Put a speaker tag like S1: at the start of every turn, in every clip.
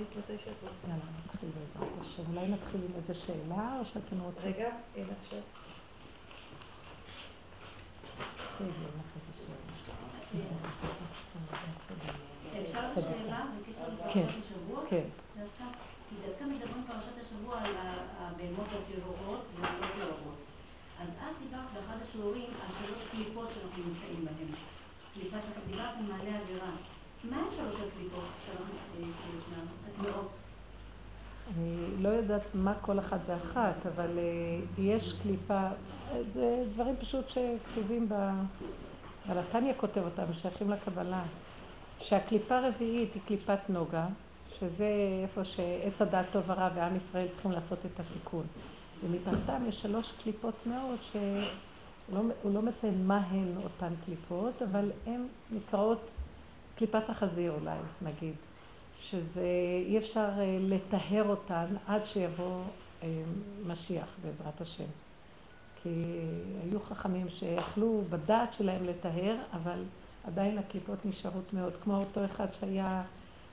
S1: מתי שאת רוצה.
S2: יאללה, נתחיל בעזרת השם. אולי נתחיל עם איזה שאלה, או שאתם רוצים...
S1: רגע, אין עכשיו.
S3: אפשר שאלה בקשר לפרשת
S2: כן,
S3: השבוע?
S2: כן.
S3: דווקא, כי דווקא מדברים פרשת השבוע על הבהמות הטהורות והלא טהורות. אז את דיברת באחד השיעורים על שלוש קליפות שאנחנו נמצאים בהן. קליפת, דיברת על מעלה אווירה. מה הם שלוש הקליפות? הטמעות.
S2: אני לא יודעת מה כל אחת ואחת, אבל אה, יש קליפה, זה דברים פשוט שכתובים ב... אבל התניא כותב אותם, שייכים לקבלה. שהקליפה הרביעית היא קליפת נוגה, שזה איפה שעץ הדעת טוב ורע ועם ישראל צריכים לעשות את התיקון. ומתחתם יש שלוש קליפות מאוד שהוא לא, לא מציין מה הן אותן קליפות, אבל הן נקראות קליפת החזיר אולי, נגיד. שזה, אי אפשר אה, לטהר אותן עד שיבוא אה, משיח בעזרת השם. כי היו חכמים שיכלו בדעת שלהם לטהר, אבל עדיין הקליפות נשארו טמאות, כמו אותו אחד שהיה,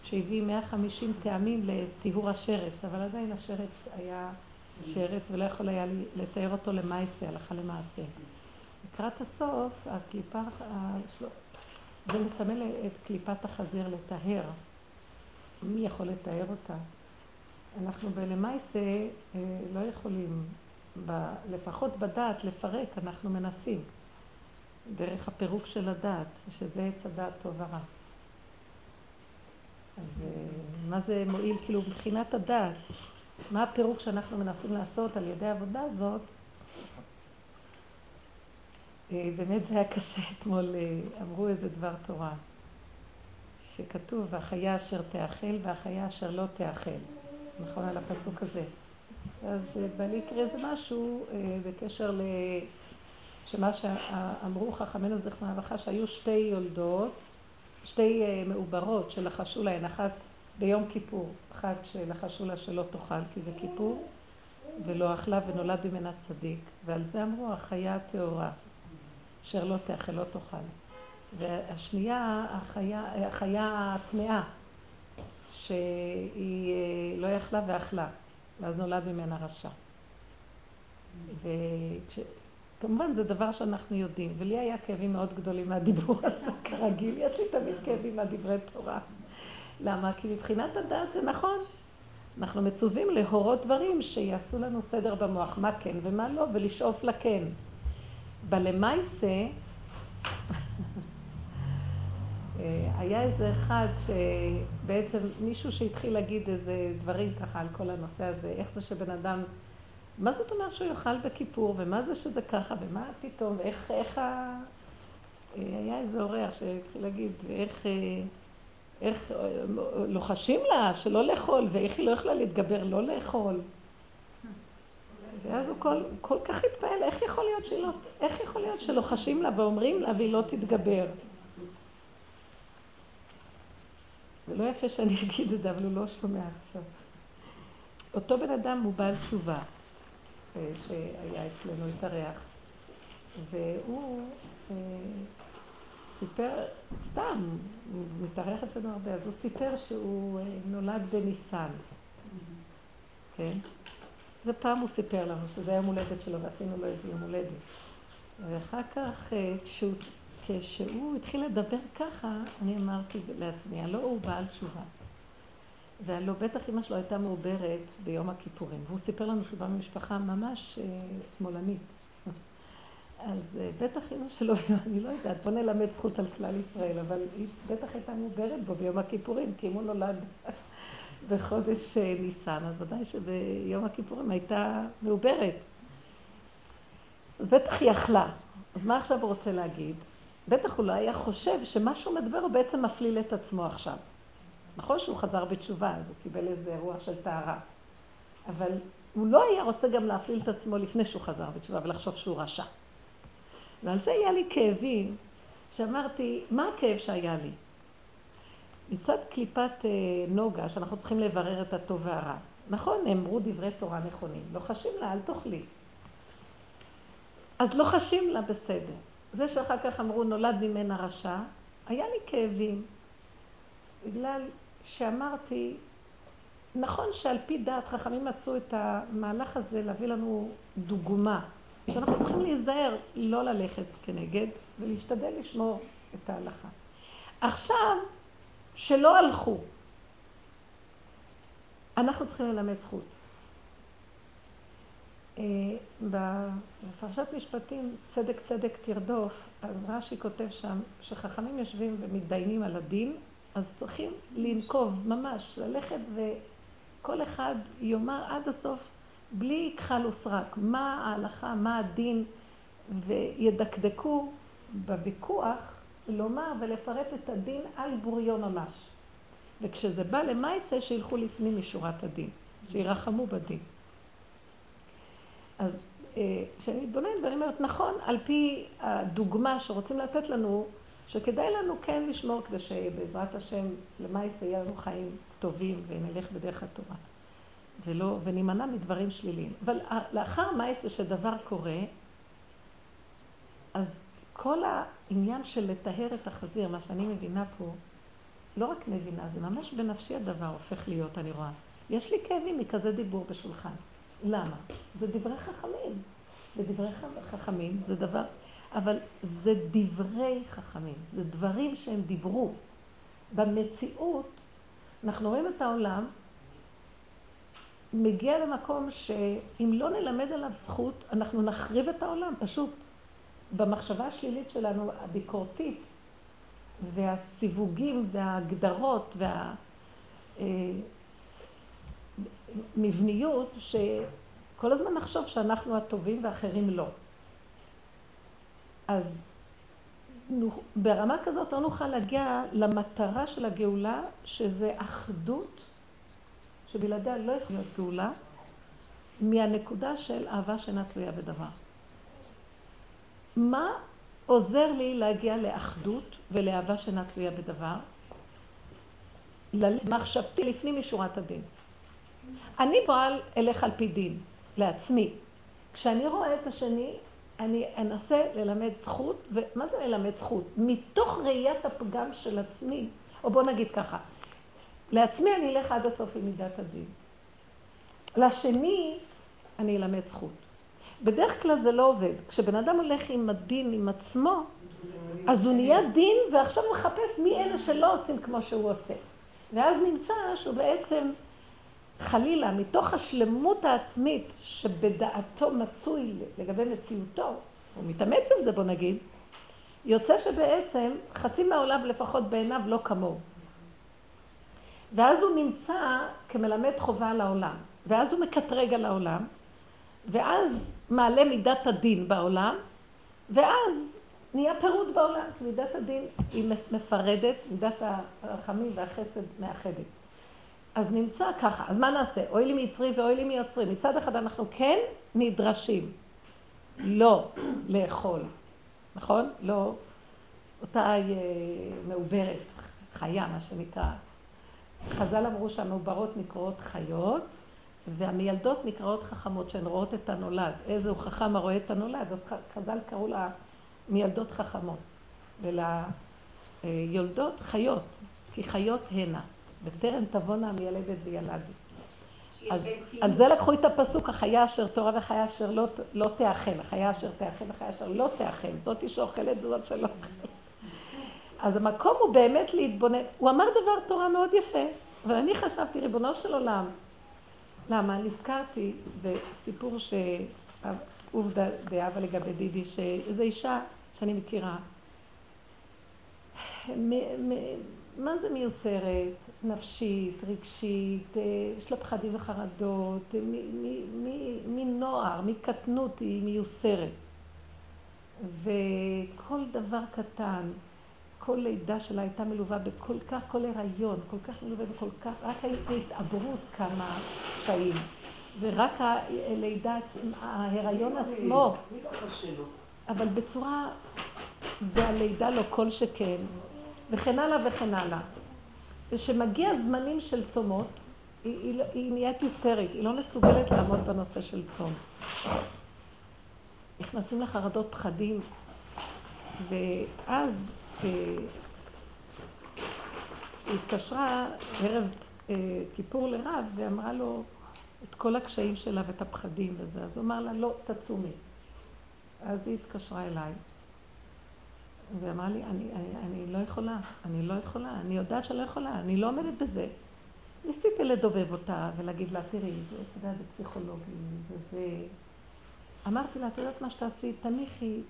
S2: שהביא 150 טעמים לטיהור השרץ, אבל עדיין השרץ היה שרץ ולא יכול היה לטהר אותו למעשה, הלכה למעשה. לקראת הסוף, הקליפה, השלו- זה מסמל את קליפת החזיר לטהר. מי יכול לתאר אותה? אנחנו בלמייסה אה, לא יכולים, ב, לפחות בדעת, לפרק, אנחנו מנסים. דרך הפירוק של הדעת, שזה עץ הדעת טוב ורע. אז אה, מה זה מועיל, כאילו, מבחינת הדעת, מה הפירוק שאנחנו מנסים לעשות על ידי העבודה הזאת? אה, באמת זה היה קשה אתמול, אמרו איזה דבר תורה. שכתוב, והחיה אשר תאכל והחיה אשר לא תאכל. נכון, על הפסוק הזה. אז אה, בא לי יקרה איזה משהו אה, בקשר ל... שמה שאמרו חכמינו זכרונה לברכה, שהיו שתי יולדות, שתי אה, מעוברות שלחשו להן, אחת ביום כיפור, אחת שלחשו לה שלא תאכל כי זה כיפור, ולא אכלה ונולד ממנה צדיק, ועל זה אמרו החיה הטהורה, אשר לא תאכל, לא תאכל. והשנייה, החיה, הטמאה, שהיא אה, לא יכלה ואכלה, ואז נולד ממנה רשע. וכש... כמובן זה דבר שאנחנו יודעים, ולי היה כאבים מאוד גדולים מהדיבור הזה, כרגיל, יש לי תמיד כאבים מהדברי תורה. למה? כי מבחינת הדעת זה נכון. אנחנו מצווים להורות דברים שיעשו לנו סדר במוח, מה כן ומה לא, ולשאוף לכן. בלמייסה, היה איזה אחד שבעצם מישהו שהתחיל להגיד איזה דברים ככה על כל הנושא הזה, איך זה שבן אדם, מה זאת אומרת שהוא יאכל בכיפור, ומה זה שזה ככה, ומה פתאום, ואיך, איך ה... אה, היה איזה אורח שהתחיל להגיד, איך, אה, איך לוחשים לה שלא לאכול, ואיך היא לא יכלה להתגבר לא לאכול. ואז הוא כל, כל כך התפעל, איך יכול להיות שהיא לא, איך יכול להיות שלוחשים לה ואומרים לה והיא לא תתגבר? זה לא יפה שאני אגיד את זה, אבל הוא לא שומע עכשיו. אותו בן אדם הוא בעל תשובה, אה, שהיה אצלנו התארח, והוא אה, סיפר, סתם, הוא מתארח אצלנו הרבה, אז הוא סיפר שהוא אה, נולד בניסן, כן? זה פעם הוא סיפר לנו, שזה היום הולדת שלו, ועשינו לו איזה יום הולדת. ואחר כך, כשהוא כשהוא התחיל לדבר ככה, אני אמרתי לעצמי, הלא הוא בעל תשובה. והלא בטח אמא שלו הייתה מעוברת ביום הכיפורים. והוא סיפר לנו שהוא בא ממשפחה ממש אה, שמאלנית. אז אה, בטח אמא שלו, אני לא יודעת, בוא נלמד זכות על כלל ישראל, אבל היא בטח הייתה מעוברת בו ביום הכיפורים, כי אם הוא נולד בחודש אה, ניסן, אז ודאי שביום הכיפורים הייתה מעוברת. אז בטח היא אכלה. אז מה עכשיו הוא רוצה להגיד? בטח הוא לא היה חושב שמה שהוא מדבר הוא בעצם מפליל את עצמו עכשיו. נכון שהוא חזר בתשובה, אז הוא קיבל איזה אירוע של טהרה. אבל הוא לא היה רוצה גם להפליל את עצמו לפני שהוא חזר בתשובה ולחשוב שהוא רשע. ועל זה היה לי כאבים, שאמרתי, מה הכאב שהיה לי? מצד קליפת אה, נוגה, שאנחנו צריכים לברר את הטוב והרע. נכון, נאמרו דברי תורה נכונים, לוחשים לה, אל תאכלי. אז לוחשים לה בסדר. זה שאחר כך אמרו נולד ממנה רשע, היה לי כאבים. בגלל שאמרתי, נכון שעל פי דעת חכמים מצאו את המהלך הזה להביא לנו דוגמה, שאנחנו צריכים להיזהר לא ללכת כנגד ולהשתדל לשמור את ההלכה. עכשיו, שלא הלכו, אנחנו צריכים ללמד זכות. אה, בפרשת משפטים, צדק צדק תרדוף, אז רש"י כותב שם שחכמים יושבים ומתדיינים על הדין, אז צריכים לנקוב ממש, ללכת וכל אחד יאמר עד הסוף, בלי כחל וסרק, מה ההלכה, מה הדין, וידקדקו בוויכוח לומר ולפרט את הדין על בוריו ממש. וכשזה בא למעשה, שילכו לפנים משורת הדין, שירחמו בדין. אז אה, כשאני מתבוננת ואני אומרת, נכון, על פי הדוגמה שרוצים לתת לנו, שכדאי לנו כן לשמור כדי שבעזרת השם למעשה יהיה לנו חיים טובים ונלך בדרך התורה. ולא, ונימנע מדברים שליליים. אבל לאחר מעשה שדבר קורה, אז כל העניין של לטהר את החזיר, מה שאני מבינה פה, לא רק מבינה, זה ממש בנפשי הדבר הופך להיות, אני רואה. יש לי כאבים מכזה דיבור בשולחן. למה? זה דברי חכמים. ודברי חכמים זה דבר, אבל זה דברי חכמים, זה דברים שהם דיברו. במציאות, אנחנו רואים את העולם, מגיע למקום שאם לא נלמד עליו זכות, אנחנו נחריב את העולם, פשוט. במחשבה השלילית שלנו, הביקורתית, והסיווגים וההגדרות והמבניות, שכל הזמן נחשוב שאנחנו הטובים ואחרים לא. אז ברמה כזאת לא נוכל להגיע למטרה של הגאולה, שזה אחדות, שבלעדיה לא יכולה להיות גאולה, מהנקודה של אהבה שאינה תלויה בדבר. מה עוזר לי להגיע לאחדות ולאהבה שאינה תלויה בדבר? מחשבתי לפנים משורת הדין. אני פועל אלך על פי דין, לעצמי. כשאני רואה את השני, אני אנסה ללמד זכות, ומה זה ללמד זכות? מתוך ראיית הפגם של עצמי, או בוא נגיד ככה, לעצמי אני אלך עד הסוף עם מידת הדין. לשני אני אלמד זכות. בדרך כלל זה לא עובד. כשבן אדם הולך עם הדין, עם עצמו, אז הוא נהיה דין, ועכשיו הוא מחפש מי אלה שלא עושים כמו שהוא עושה. ואז נמצא שהוא בעצם, חלילה, מתוך השלמות העצמית שבדעתו מצוי לגבי מציאותו, הוא מתאמץ עם זה בוא נגיד, יוצא שבעצם חצי מהעולם לפחות בעיניו לא כמוהו. ואז הוא נמצא כמלמד חובה על העולם, ואז הוא מקטרג על העולם, ואז מעלה מידת הדין בעולם, ואז נהיה פירוד בעולם, כי מידת הדין היא מפרדת, מידת הרחמים והחסד מאחדת. אז נמצא ככה, אז מה נעשה? אוי לי מיצרי ואוי לי מיוצרי. מצד אחד אנחנו כן נדרשים לא לאכול, נכון? לא אותה אה, מעוברת, חיה, מה שנקרא. חז"ל אמרו שהמעוברות נקראות חיות, והמיילדות נקראות חכמות, שהן רואות את הנולד. איזה הוא חכם הרואה את הנולד, אז חז"ל קראו לה מיילדות חכמות. וליולדות חיות, כי חיות הנה. בטרם תבואנה המיילדת וילדו. אז על זה לקחו את הפסוק, החיה אשר תורה וחיה אשר לא, לא תאכל, החיה אשר תאכל וחיה אשר לא תאכל, זאתי שאוכלת זאת שלא אוכלת. אז המקום הוא באמת להתבונן, הוא אמר דבר תורה מאוד יפה, אבל אני חשבתי, ריבונו של עולם, למה? נזכרתי בסיפור שעובדה דאבה לגבי דידי, שאיזו אישה שאני מכירה, מה זה מיוסרת? נפשית, רגשית, יש לה פחדים וחרדות, מנוער, מקטנות היא מיוסרת. וכל דבר קטן, כל לידה שלה הייתה מלווה בכל כך, כל הריון, כל כך מלווה בכל כך, רק ההתעברות כמה קשיים. ורק הלידה עצמה, ההיריון עצמו, אבל בצורה, והלידה לא כל שכן, וכן הלאה וכן הלאה. וכשמגיע זמנים של צומות, היא, היא, היא נהיית היסטרית, היא לא מסוגלת לעמוד בנושא של צום. נכנסים לחרדות פחדים, ואז היא התקשרה ערב אה, כיפור לרב, ואמרה לו את כל הקשיים שלה ואת הפחדים וזה. אז הוא אמר לה, לא, תצומי. אז היא התקשרה אליי, ואמרה לי, אני, אני, אני לא יכולה, אני לא יכולה, אני יודעת שאני לא יכולה, אני לא עומדת בזה. ניסיתי לדובב אותה ולהגיד לה, תראי, זה, אתה יודע, זה פסיכולוגי, וזה... אמרתי לה, את יודעת מה שתעשי, תניחי.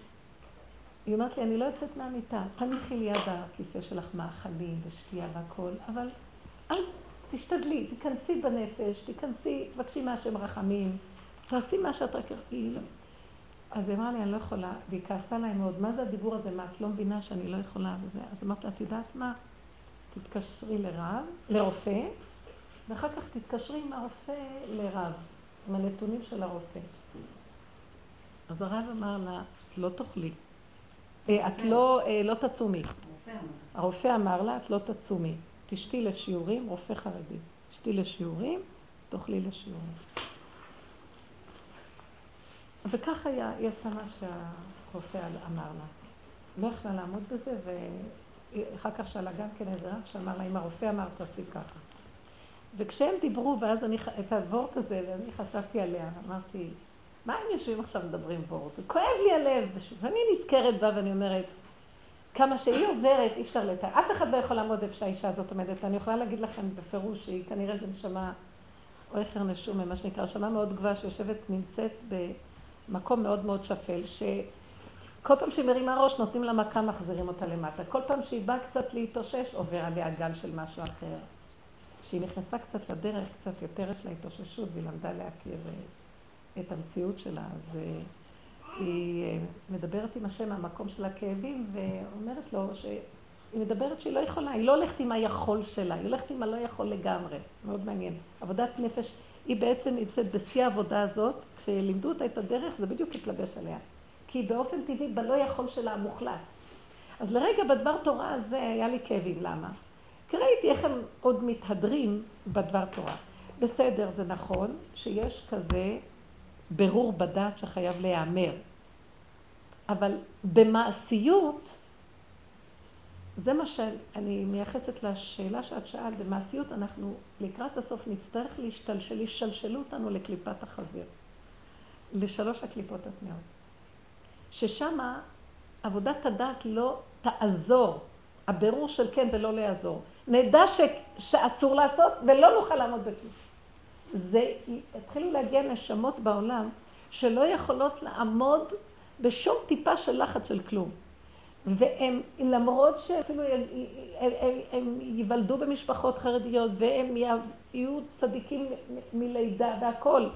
S2: היא אומרת לי, אני לא יוצאת מהמיטה, תניחי ליד הכיסא שלך מאכלים ושתייה והכול, אבל אל תשתדלי, תיכנסי בנפש, תיכנסי, תבקשי מהשם רחמים, תעשי מה שאת רק... לא- אז היא אמרה לי, אני לא יכולה, והיא כעסה להם מאוד, מה זה הדיבור הזה, מה, את לא מבינה שאני לא יכולה וזה? אז אמרתי לה, את יודעת מה? תתקשרי לרב, לרופא, ואחר כך תתקשרי עם הרופא לרב, עם הנתונים של הרופא. אז הרב אמר לה, את לא תאכלי. אה, את לא, אה, לא תצומי. הרופא אמר לה, את לא תצומי. תשתי לשיעורים, רופא חרדי. תשתי לשיעורים, תאכלי לשיעורים. וכך היה, היא עשתה מה שהרופא אמר לה. לא יכלה לעמוד בזה, ואחר כך שאלה גם כן איזה רב שאמר לה, אם הרופא אמר, תעשי ככה. וכשהם דיברו, ואז אני, את הוורט הזה, ואני חשבתי עליה, אמרתי, מה הם יושבים עכשיו מדברים וורט? כואב לי הלב. ואני נזכרת בה ואני אומרת, כמה שהיא עוברת, אי אפשר לתאר. אף אחד לא יכול לעמוד איפה שהאישה הזאת עומדת. אני יכולה להגיד לכם בפירוש שהיא כנראה זו נשמה, או איכר נשום, מה שנקרא, נשמה מאוד גבוהה שיושבת, נמצאת במקום מאוד מאוד שפל, שכל פעם שהיא מרימה ראש נותנים לה מכה, מחזירים אותה למטה. כל פעם שהיא באה קצת להתאושש, עובר עליה גל של משהו אחר. כשהיא נכנסה קצת לדרך, קצת יותר יש לה התאוששות, והיא למדה להכיר אה, את המציאות שלה, אז אה, היא אה, מדברת עם השם מהמקום של הכאבים, ואומרת לו שהיא מדברת שהיא לא יכולה, היא לא הולכת עם היכול שלה, היא הולכת עם הלא יכול לגמרי, מאוד מעניין. עבודת נפש, היא בעצם נמצאת בשיא העבודה הזאת, כשלימדו אותה את הדרך זה בדיוק התלבש עליה. כי באופן טבעי בלא יכול שלה המוחלט. אז לרגע בדבר תורה הזה היה לי כאבים, למה? כי ראיתי איך הם עוד מתהדרים בדבר תורה. בסדר, זה נכון שיש כזה ברור בדת שחייב להיאמר, אבל במעשיות, זה מה שאני מייחסת לשאלה שאת שאלת, במעשיות אנחנו לקראת הסוף נצטרך להשתלשל, ישלשלו אותנו לקליפת החזיר, לשלוש הקליפות הטמעות. ששמה עבודת הדת לא תעזור, הבירור של כן ולא לא יעזור. נדע ש, שאסור לעשות ולא נוכל לעמוד בכלום. זה, התחילו להגיע נשמות בעולם שלא יכולות לעמוד בשום טיפה של לחץ של כלום. והם, למרות שאפילו הם, הם, הם, הם ייוולדו במשפחות חרדיות והם יהיו צדיקים מלידה והכול,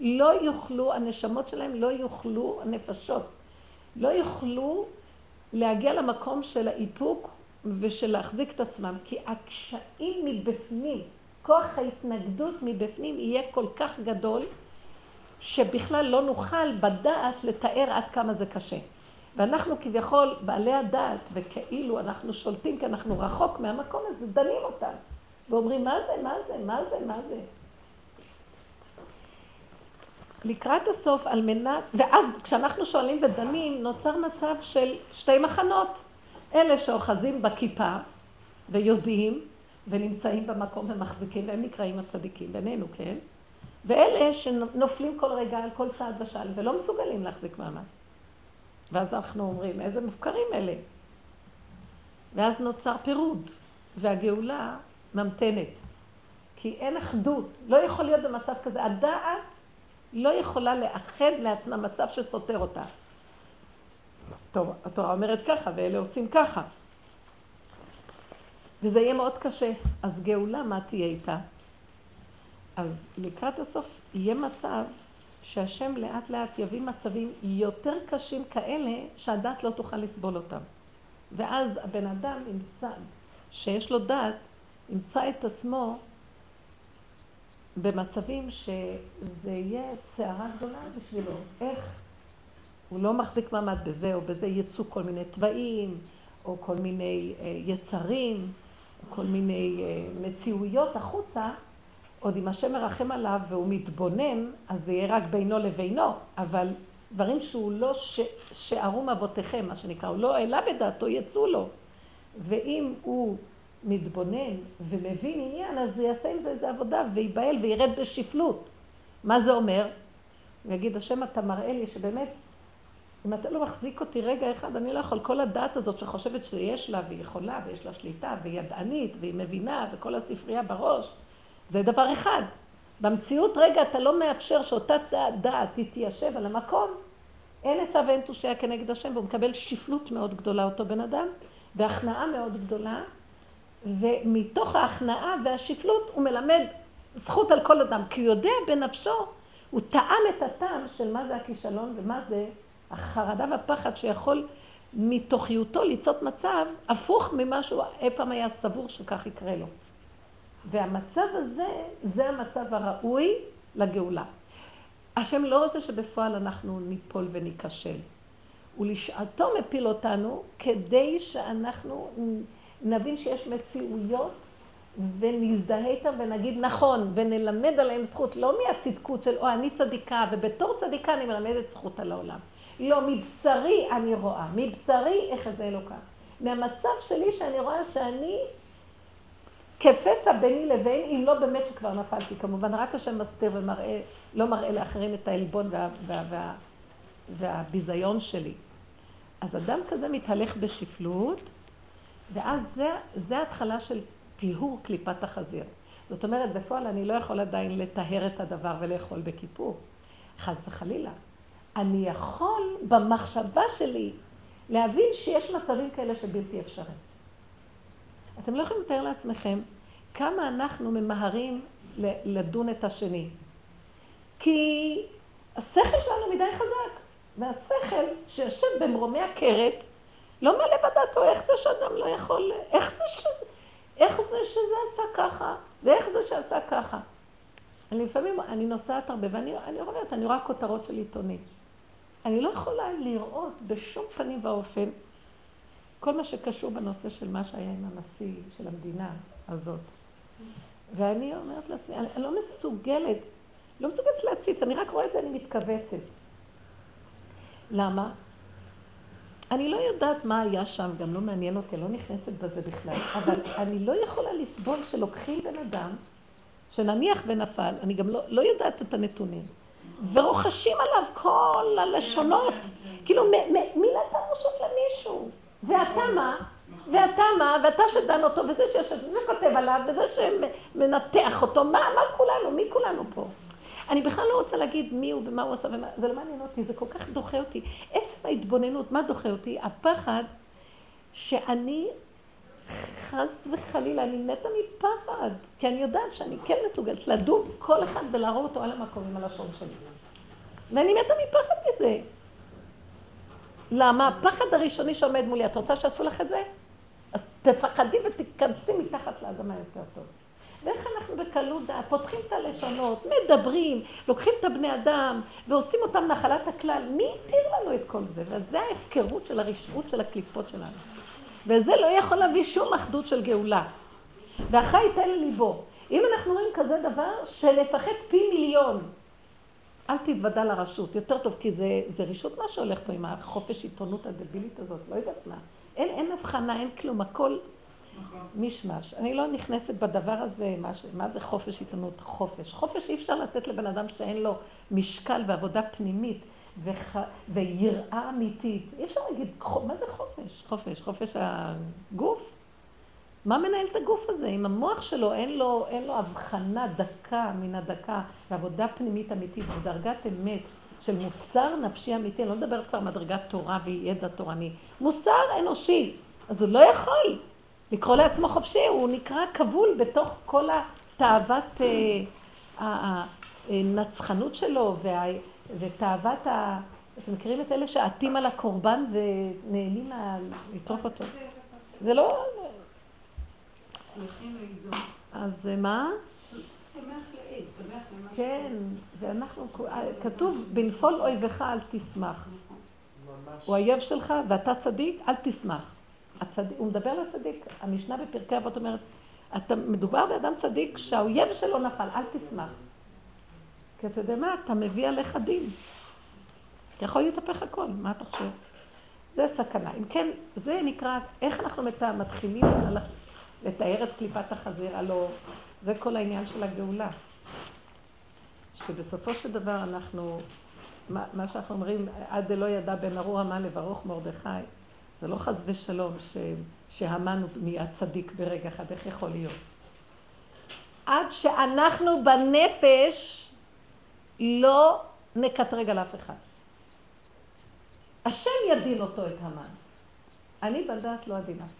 S2: לא יוכלו, הנשמות שלהם לא יוכלו, הנפשות, לא יוכלו להגיע למקום של האיפוק ושל להחזיק את עצמם, כי הקשיים מבפנים, כוח ההתנגדות מבפנים יהיה כל כך גדול, שבכלל לא נוכל בדעת לתאר עד כמה זה קשה. ואנחנו כביכול בעלי הדעת, וכאילו אנחנו שולטים כי אנחנו רחוק מהמקום הזה, דנים אותם. ואומרים, מה זה, מה זה, מה זה, מה זה. לקראת הסוף, על מנת, ואז כשאנחנו שואלים ודנים, נוצר מצב של שתי מחנות. אלה שאוחזים בכיפה ויודעים ונמצאים במקום ומחזיקים, והם נקראים הצדיקים בינינו, כן? ואלה שנופלים כל רגע על כל צעד ושעל ולא מסוגלים להחזיק מעמד. ואז אנחנו אומרים, איזה מופקרים אלה. ואז נוצר פירוד, והגאולה ממתנת. כי אין אחדות, לא יכול להיות במצב כזה. הדעת לא יכולה לאחד לעצמה מצב שסותר אותה. טוב, התורה אומרת ככה, ואלה עושים ככה. וזה יהיה מאוד קשה. אז גאולה, מה תהיה איתה? אז לקראת הסוף יהיה מצב שהשם לאט לאט יביא מצבים יותר קשים כאלה שהדת לא תוכל לסבול אותם. ואז הבן אדם ימצא, שיש לו דת, ימצא את עצמו במצבים שזה יהיה סערה גדולה בשבילו. איך הוא לא מחזיק מעמד בזה או בזה, יצאו כל מיני תוואים, או כל מיני אה, יצרים, או כל מיני אה, מציאויות החוצה, עוד אם השם מרחם עליו והוא מתבונן, אז זה יהיה רק בינו לבינו, אבל דברים שהוא לא ש... שערום אבותיכם, מה שנקרא, הוא לא העלה בדעתו, יצאו לו. ואם הוא מתבונן ומבין עניין, אז הוא יעשה עם זה איזה עבודה וייבהל וירד בשפלות. מה זה אומר? הוא יגיד, השם, אתה מראה לי שבאמת, אם אתה לא מחזיק אותי רגע אחד, אני לא יכול. כל הדעת הזאת שחושבת שיש לה, והיא יכולה, ויש לה שליטה, והיא ידענית, והיא מבינה, וכל הספרייה בראש, זה דבר אחד. במציאות, רגע, אתה לא מאפשר שאותה דעת תתיישב על המקום, אין עצה ואין תושייה כנגד השם, והוא מקבל שפלות מאוד גדולה, אותו בן אדם, והכנעה מאוד גדולה, ומתוך ההכנעה והשפלות הוא מלמד זכות על כל אדם, כי הוא יודע בנפשו, הוא טעם את הטעם של מה זה הכישלון ומה זה החרדה והפחד שיכול מתוכיותו ליצות מצב הפוך ממה שהוא אי פעם היה סבור שכך יקרה לו. והמצב הזה, זה המצב הראוי לגאולה. השם לא רוצה שבפועל אנחנו ניפול וניכשל. הוא לשעתו מפיל אותנו כדי שאנחנו נבין שיש מציאויות ונזדהה איתם ונגיד נכון, ונלמד עליהם זכות, לא מהצדקות של, או אני צדיקה, ובתור צדיקה אני מלמדת זכות על העולם. לא, מבשרי אני רואה, מבשרי איך זה אלוקה. מהמצב שלי שאני רואה שאני כפסע ביני לבין, אם לא באמת שכבר נפלתי, כמובן, רק השם מסתיר ומראה, לא מראה לאחרים את העלבון וה, וה, וה, והביזיון שלי. אז אדם כזה מתהלך בשפלות, ואז זה, זה ההתחלה של טיהור קליפת החזיר. זאת אומרת, בפועל אני לא יכול עדיין לטהר את הדבר ולאכול בכיפור. חס וחלילה. אני יכול במחשבה שלי להבין שיש מצבים כאלה שבלתי אפשריים. אתם לא יכולים לתאר לעצמכם כמה אנחנו ממהרים לדון את השני. כי השכל שלנו מדי חזק, והשכל שיושב במרומי הכרת לא מעלה בדעתו איך זה שאדם לא יכול, איך זה שזה, איך זה שזה עשה ככה, ואיך זה שעשה ככה. אני לפעמים, אני נוסעת הרבה, ואני אומרת, אני רואה כותרות של עיתונים. אני לא יכולה לראות בשום פנים ואופן כל מה שקשור בנושא של מה שהיה עם הנשיא של המדינה הזאת. ואני אומרת לעצמי, אני, לא מסוגלת, לא מסוגלת להציץ, אני רק רואה את זה, אני מתכווצת. למה? אני לא יודעת מה היה שם, גם לא מעניין אותי, לא נכנסת בזה בכלל, אבל אני לא יכולה לסבול שלוקחים בן אדם, שנניח ונפל, אני גם לא, לא יודעת את הנתונים, ורוחשים עליו כל הלשונות, כאילו מי נתן רשות למישהו? ואתה מה? ואתה שדן אותו, וזה וזה כותב עליו, וזה שמנתח אותו, מה, מה כולנו? מי כולנו פה? אני בכלל לא רוצה להגיד מי הוא ומה הוא עשה ומה, זה לא מעניין אותי, זה כל כך דוחה אותי. עצם ההתבוננות, מה דוחה אותי? הפחד שאני חס וחלילה, אני מתה מפחד, כי אני יודעת שאני כן מסוגלת לדון כל אחד ולהרוג אותו על המקום עם הלשון שלי. ואני מתה מפחד מזה. למה? הפחד הראשוני שעומד מולי, את רוצה שיעשו לך את זה? אז תפחדי ותיכנסי מתחת לאדמה יותר טוב. ואיך אנחנו בקלות דעת פותחים את הלשונות, מדברים, לוקחים את הבני אדם ועושים אותם נחלת הכלל. מי התיר לנו את כל זה? וזה ההפקרות של הרשעות של הקליפות שלנו. וזה לא יכול להביא שום אחדות של גאולה. והחי ייתן לליבו. אם אנחנו רואים כזה דבר, שנפחד פי מיליון. אל תתוודע לרשות, יותר טוב, כי זה, זה רישות מה שהולך פה עם החופש עיתונות הדבילית הזאת, לא יודעת מה. אין, אין הבחנה, אין כלום, הכל מישמש. אני לא נכנסת בדבר הזה, מה, מה זה חופש עיתונות? חופש. חופש אי אפשר לתת לבן אדם שאין לו משקל ועבודה פנימית וח, ויראה אמיתית. אי אפשר להגיד, מה זה חופש? חופש, חופש הגוף? מה מנהל את הגוף הזה? אם המוח שלו אין לו, אין לו הבחנה דקה מן הדקה ועבודה פנימית אמיתית ודרגת אמת של מוסר נפשי אמיתי, אני לא מדברת כבר מדרגת תורה וידע תורני, מוסר אנושי, אז הוא לא יכול לקרוא לעצמו חופשי, הוא נקרא כבול בתוך כל התאוות אה, הנצחנות שלו ותאוות ה... אתם מכירים את אלה שעטים על הקורבן ונהנים לטרוף אותו? זה לא... אז מה? כן, ואנחנו, כתוב, בנפול אויבך אל תשמח. הוא האויב שלך ואתה צדיק, אל תשמח. הצדיק, הוא מדבר לצדיק, המשנה בפרקי אבות אומרת, אתה, מדובר באדם צדיק שהאויב שלו נפל, אל תשמח. כי אתה יודע מה, אתה מביא עליך דין. אתה יכול להתהפך הכל, מה אתה חושב? זה סכנה. אם כן, זה נקרא, איך אנחנו מתחילים לתאר את קליפת החזיר, הלא זה כל העניין של הגאולה. שבסופו של דבר אנחנו, מה, מה שאנחנו אומרים, עד דלא ידע בן ארור המן לברוך מרדכי, זה לא חס ושלום ש, שהמן נהיה צדיק ברגע אחד, איך יכול להיות? עד שאנחנו בנפש לא נקטרג על אף אחד. השם ידין אותו את המן. אני בדעת לא אחד.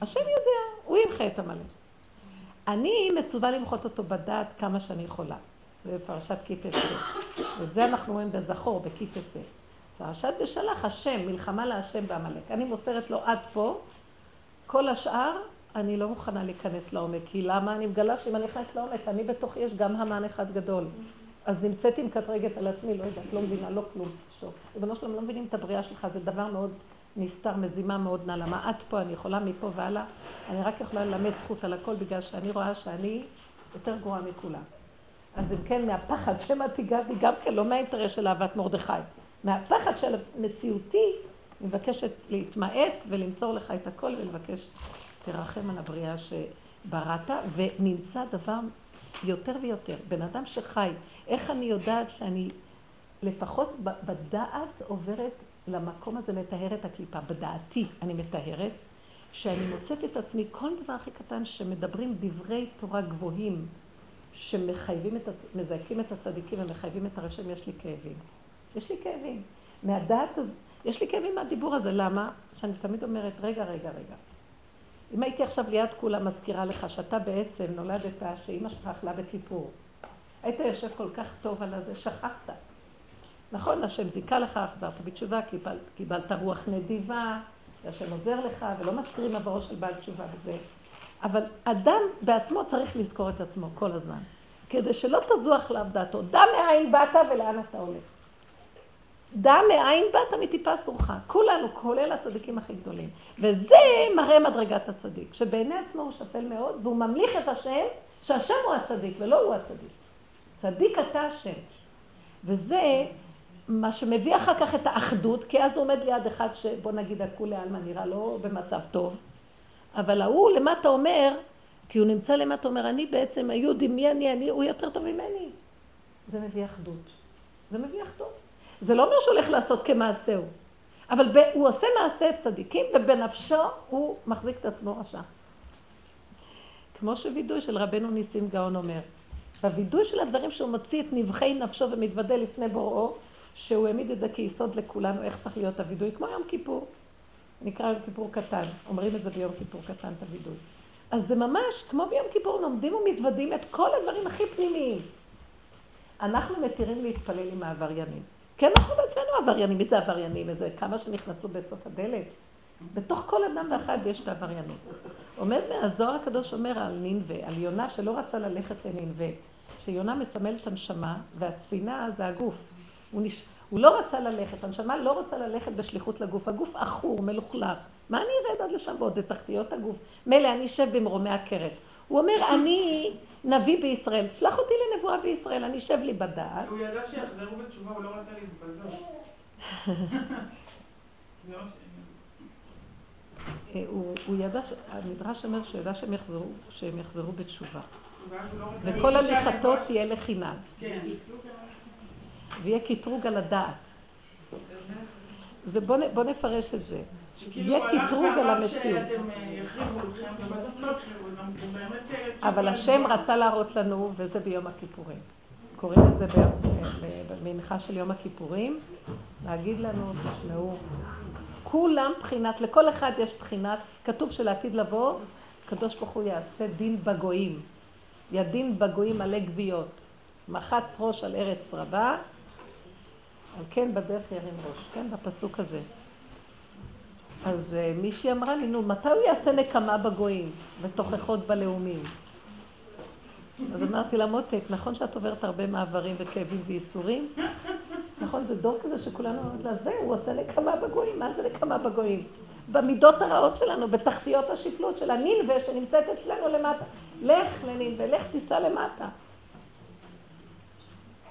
S2: השם יודע, הוא ימחה את עמלק. אני מצווה למחות אותו בדעת כמה שאני יכולה. זה בפרשת כי תצא. ואת זה אנחנו רואים בזכור, בכי תצא. פרשת בשלח השם, מלחמה להשם בעמלק. אני מוסרת לו עד פה, כל השאר, אני לא מוכנה להיכנס לעומק. כי למה? אני מגלה שאם אני נכנסת לעומק, אני בתוכי יש גם המן אחד גדול. אז נמצאתי מקטרגת על עצמי, לא יודעת, לא מבינה, לא כלום. ריבונו שלום, לא מבינים את הבריאה שלך, זה דבר מאוד נסתר, מזימה מאוד נעלה. מה את פה, אני יכולה מפה והלאה, אני רק יכולה ללמד זכות על הכל, בגלל שאני רואה שאני יותר גרועה מכולם. אז אם כן, מהפחד שמא תיגע בי, גם כן, לא מהאינטרס של אהבת מרדכי. מהפחד של מציאותי, אני מבקשת להתמעט ולמסור לך את הכל ולבקש, תרחם על הבריאה שבראת, ונמצא דבר יותר ויותר. בן אדם שחי, איך אני יודעת שאני לפחות בדעת עוברת למקום הזה לטהר את הקליפה. בדעתי אני מטהרת, שאני מוצאת את עצמי, כל דבר הכי קטן שמדברים דברי תורה גבוהים, שמחייבים את, מזעקים את הצדיקים ומחייבים את הרשם, יש לי כאבים. יש לי כאבים. מהדעת הזאת, יש לי כאבים מהדיבור הזה. למה? שאני תמיד אומרת, רגע, רגע, רגע. אם הייתי עכשיו ליד כולם מזכירה לך שאתה בעצם נולדת, שאימא שלך אכלה בכיפור. היית יושב כל כך טוב על הזה, שכחת. נכון, השם זיכה לך, חזרת בתשובה, קיבל, קיבלת רוח נדיבה, והשם עוזר לך, ולא מזכירים עברו של בעל תשובה וזה. אבל אדם בעצמו צריך לזכור את עצמו כל הזמן, כדי שלא תזוח לאו דעתו. דע מאין באת ולאן אתה הולך. דע מאין באת מטיפה סורך. כולנו, כולל הצדיקים הכי גדולים. וזה מראה מדרגת הצדיק, שבעיני עצמו הוא שפל מאוד, והוא ממליך את השם, שהשם הוא הצדיק ולא הוא הצדיק. צדיק אתה השם. וזה מה שמביא אחר כך את האחדות, כי אז הוא עומד ליד אחד שבוא נגיד הכולי עלמא נראה לא במצב טוב, אבל ההוא למטה אומר, כי הוא נמצא למטה, אומר, אני בעצם היהודי, מי אני, אני, הוא יותר טוב ממני. זה מביא אחדות. זה מביא אחדות. זה לא אומר שהוא הולך לעשות כמעשהו, אבל ב, הוא עושה מעשה צדיקים, ובנפשו הוא מחזיק את עצמו רשע. כמו שווידוי של רבנו ניסים גאון אומר, בווידוי של הדברים שהוא מוציא את נבחי נפשו ומתוודה לפני בוראו, שהוא העמיד את זה כיסוד לכולנו, איך צריך להיות הווידוי, כמו יום כיפור. נקרא יום כיפור קטן, אומרים את זה ביום כיפור קטן, את הווידוי. אז זה ממש כמו ביום כיפור, לומדים ומתוודים את כל הדברים הכי פנימיים. אנחנו מתירים להתפלל עם העבריינים. כן, אנחנו בעצמנו עבריינים. מי זה עבריינים? איזה כמה שנכנסו בסוף הדלת? בתוך כל אדם ואחד יש את העבריינות. עומד מהזוהר הקדוש אומר על נינווה, על יונה שלא רצה ללכת לנינווה, שיונה מסמלת הנשמה, והספינה זה הגוף. הוא, נש... הוא לא רצה ללכת, הנשמה לא רוצה ללכת בשליחות לגוף. הגוף עכור, מלוכלך. מה אני ארד עד לשם ועוד לתחתיות הגוף? מילא, אני אשב במרומי הכרת. הוא אומר, אני נביא בישראל, שלח אותי לנבואה בישראל, אני אשב לי בדעת.
S1: הוא ידע שיחזרו בתשובה, הוא לא רצה להתבזר.
S2: אה, הוא ידע, המדרש אומר שהוא ידע שהם יחזרו, שהם יחזרו בתשובה.
S1: לא
S2: וכל הליכתו תהיה לחינם.
S1: כן.
S2: ויהיה קטרוג על הדעת. זה בוא, בוא נפרש את זה. יהיה קטרוג על המציאות. אבל השם רצה להראות לנו, וזה ביום הכיפורים. קוראים את זה במנחה של יום הכיפורים, להגיד לנו, תשמעו, כולם בחינת, לכל אחד יש בחינת, כתוב שלעתיד לבוא, הקדוש ברוך הוא יעשה דין בגויים. ידין בגויים מלא גוויות. מחץ ראש על ארץ רבה, על כן בדרך ירים ראש, כן, בפסוק הזה. אז uh, מישהי אמרה לי, נו, מתי הוא יעשה נקמה בגויים ותוכחות בלאומים? אז אמרתי לה, מותק, נכון שאת עוברת הרבה מעברים וכאבים וייסורים? נכון, זה דור כזה שכולנו אומרים לה, זה, הוא עושה נקמה בגויים, מה זה נקמה בגויים? במידות הרעות שלנו, בתחתיות השפלות של הנינווה שנמצאת אצלנו למטה. לך לנינווה, לך תיסע למטה.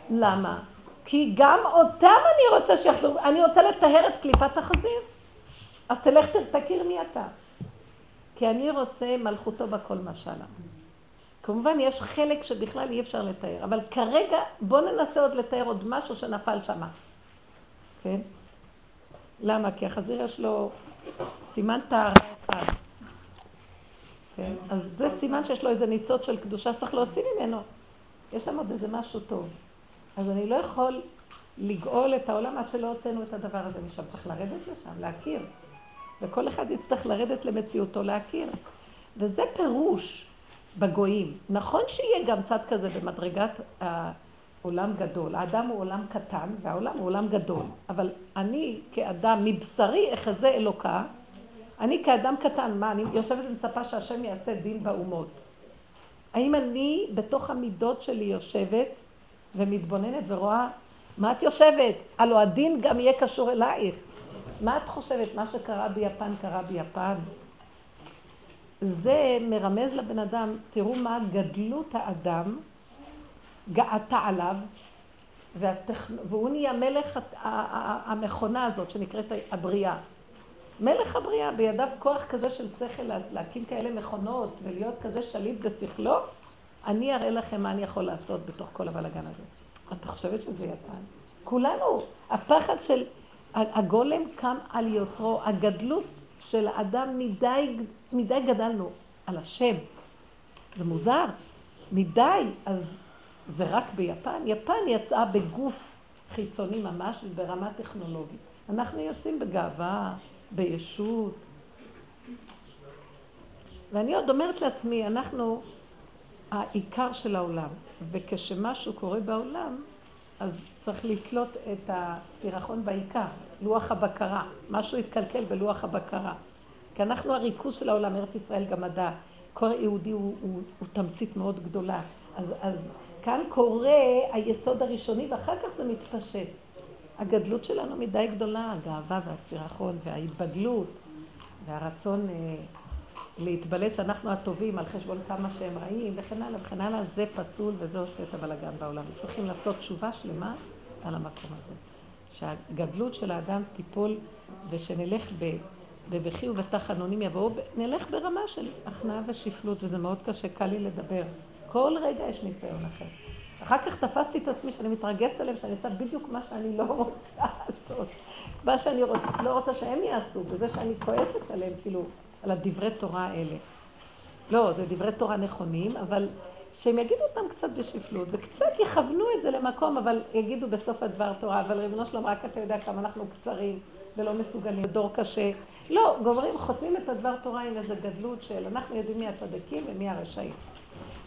S2: למה? כי גם אותם אני רוצה שיחזרו, אני רוצה לטהר את קליפת החזיר. אז תלך תכיר מי אתה. כי אני רוצה מלכותו בכל משלה. כמובן, יש חלק שבכלל אי אפשר לתאר, אבל כרגע בואו ננסה עוד לתאר עוד משהו שנפל שמה. כן? למה? כי החזיר יש לו סימן טהרה אחד. כן? אז זה סימן שיש לו איזה ניצוץ של קדושה שצריך להוציא ממנו. יש שם עוד איזה משהו טוב. אז אני לא יכול לגאול את העולם עד שלא הוצאנו את הדבר הזה משם. צריך לרדת לשם, להכיר. וכל אחד יצטרך לרדת למציאותו להכיר. וזה פירוש בגויים. נכון שיהיה גם צד כזה במדרגת העולם גדול. האדם הוא עולם קטן והעולם הוא עולם גדול. אבל אני כאדם מבשרי אחזה אלוקה, אני כאדם קטן, מה, אני יושבת ומצפה שהשם יעשה דין באומות. האם אני בתוך המידות שלי יושבת ומתבוננת ורואה מה את יושבת? הלוא הדין גם יהיה קשור אלייך. מה את חושבת? מה שקרה ביפן קרה ביפן? זה מרמז לבן אדם, תראו מה גדלות האדם גאתה עליו, והטכ... והוא נהיה מלך המכונה הזאת שנקראת הבריאה. מלך הבריאה, בידיו כוח כזה של שכל להקים כאלה מכונות ולהיות כזה שליט בשכלו, אני אראה לכם מה אני יכול לעשות בתוך כל הבלאגן הזה. את חושבת שזה יפן? כולנו, הפחד של הגולם קם על יוצרו, הגדלות של האדם מדי, מדי גדלנו על השם. זה מוזר, מדי, אז זה רק ביפן. יפן יצאה בגוף חיצוני ממש ברמה טכנולוגית. אנחנו יוצאים בגאווה, בישות. ואני עוד אומרת לעצמי, אנחנו העיקר של העולם, וכשמשהו קורה בעולם, אז צריך לתלות את הסירחון בעיקר, לוח הבקרה. משהו התקלקל בלוח הבקרה. כי אנחנו הריכוז של העולם, ארץ ישראל גם מדע. כל יהודי הוא, הוא, הוא תמצית מאוד גדולה. אז, אז כאן קורה היסוד הראשוני ואחר כך זה מתפשט. הגדלות שלנו מדי גדולה, הגאווה והסירחון וההתבדלות והרצון אה, להתבלט שאנחנו הטובים על חשבון כמה שהם רעים וכן הלאה וכן הלאה, זה פסול וזה עושה את הבלאגן בעולם. צריכים לעשות תשובה שלמה על המקום הזה. שהגדלות של האדם תיפול ושנלך בבכי ובתחנונים יבואו, נלך ברמה של הכנעה ושפלות, וזה מאוד קשה, קל לי לדבר. כל רגע יש ניסיון אחר. אחר כך תפסתי את עצמי שאני מתרגזת עליהם, שאני עושה בדיוק מה שאני לא רוצה לעשות. מה שאני רוצ, לא רוצה שהם יעשו, בזה שאני כועסת עליהם, כאילו, על הדברי תורה האלה. לא, זה דברי תורה נכונים, אבל שהם יגידו אותם קצת בשפלות, וקצת יכוונו את זה למקום, אבל יגידו בסוף הדבר תורה, אבל ריבונו שלום, רק אתה יודע כמה אנחנו קצרים ולא מסוגלים, דור קשה. לא, גומרים, חותמים את הדבר תורה עם איזה גדלות של אנחנו יודעים מי הצדיקים ומי הרשעים.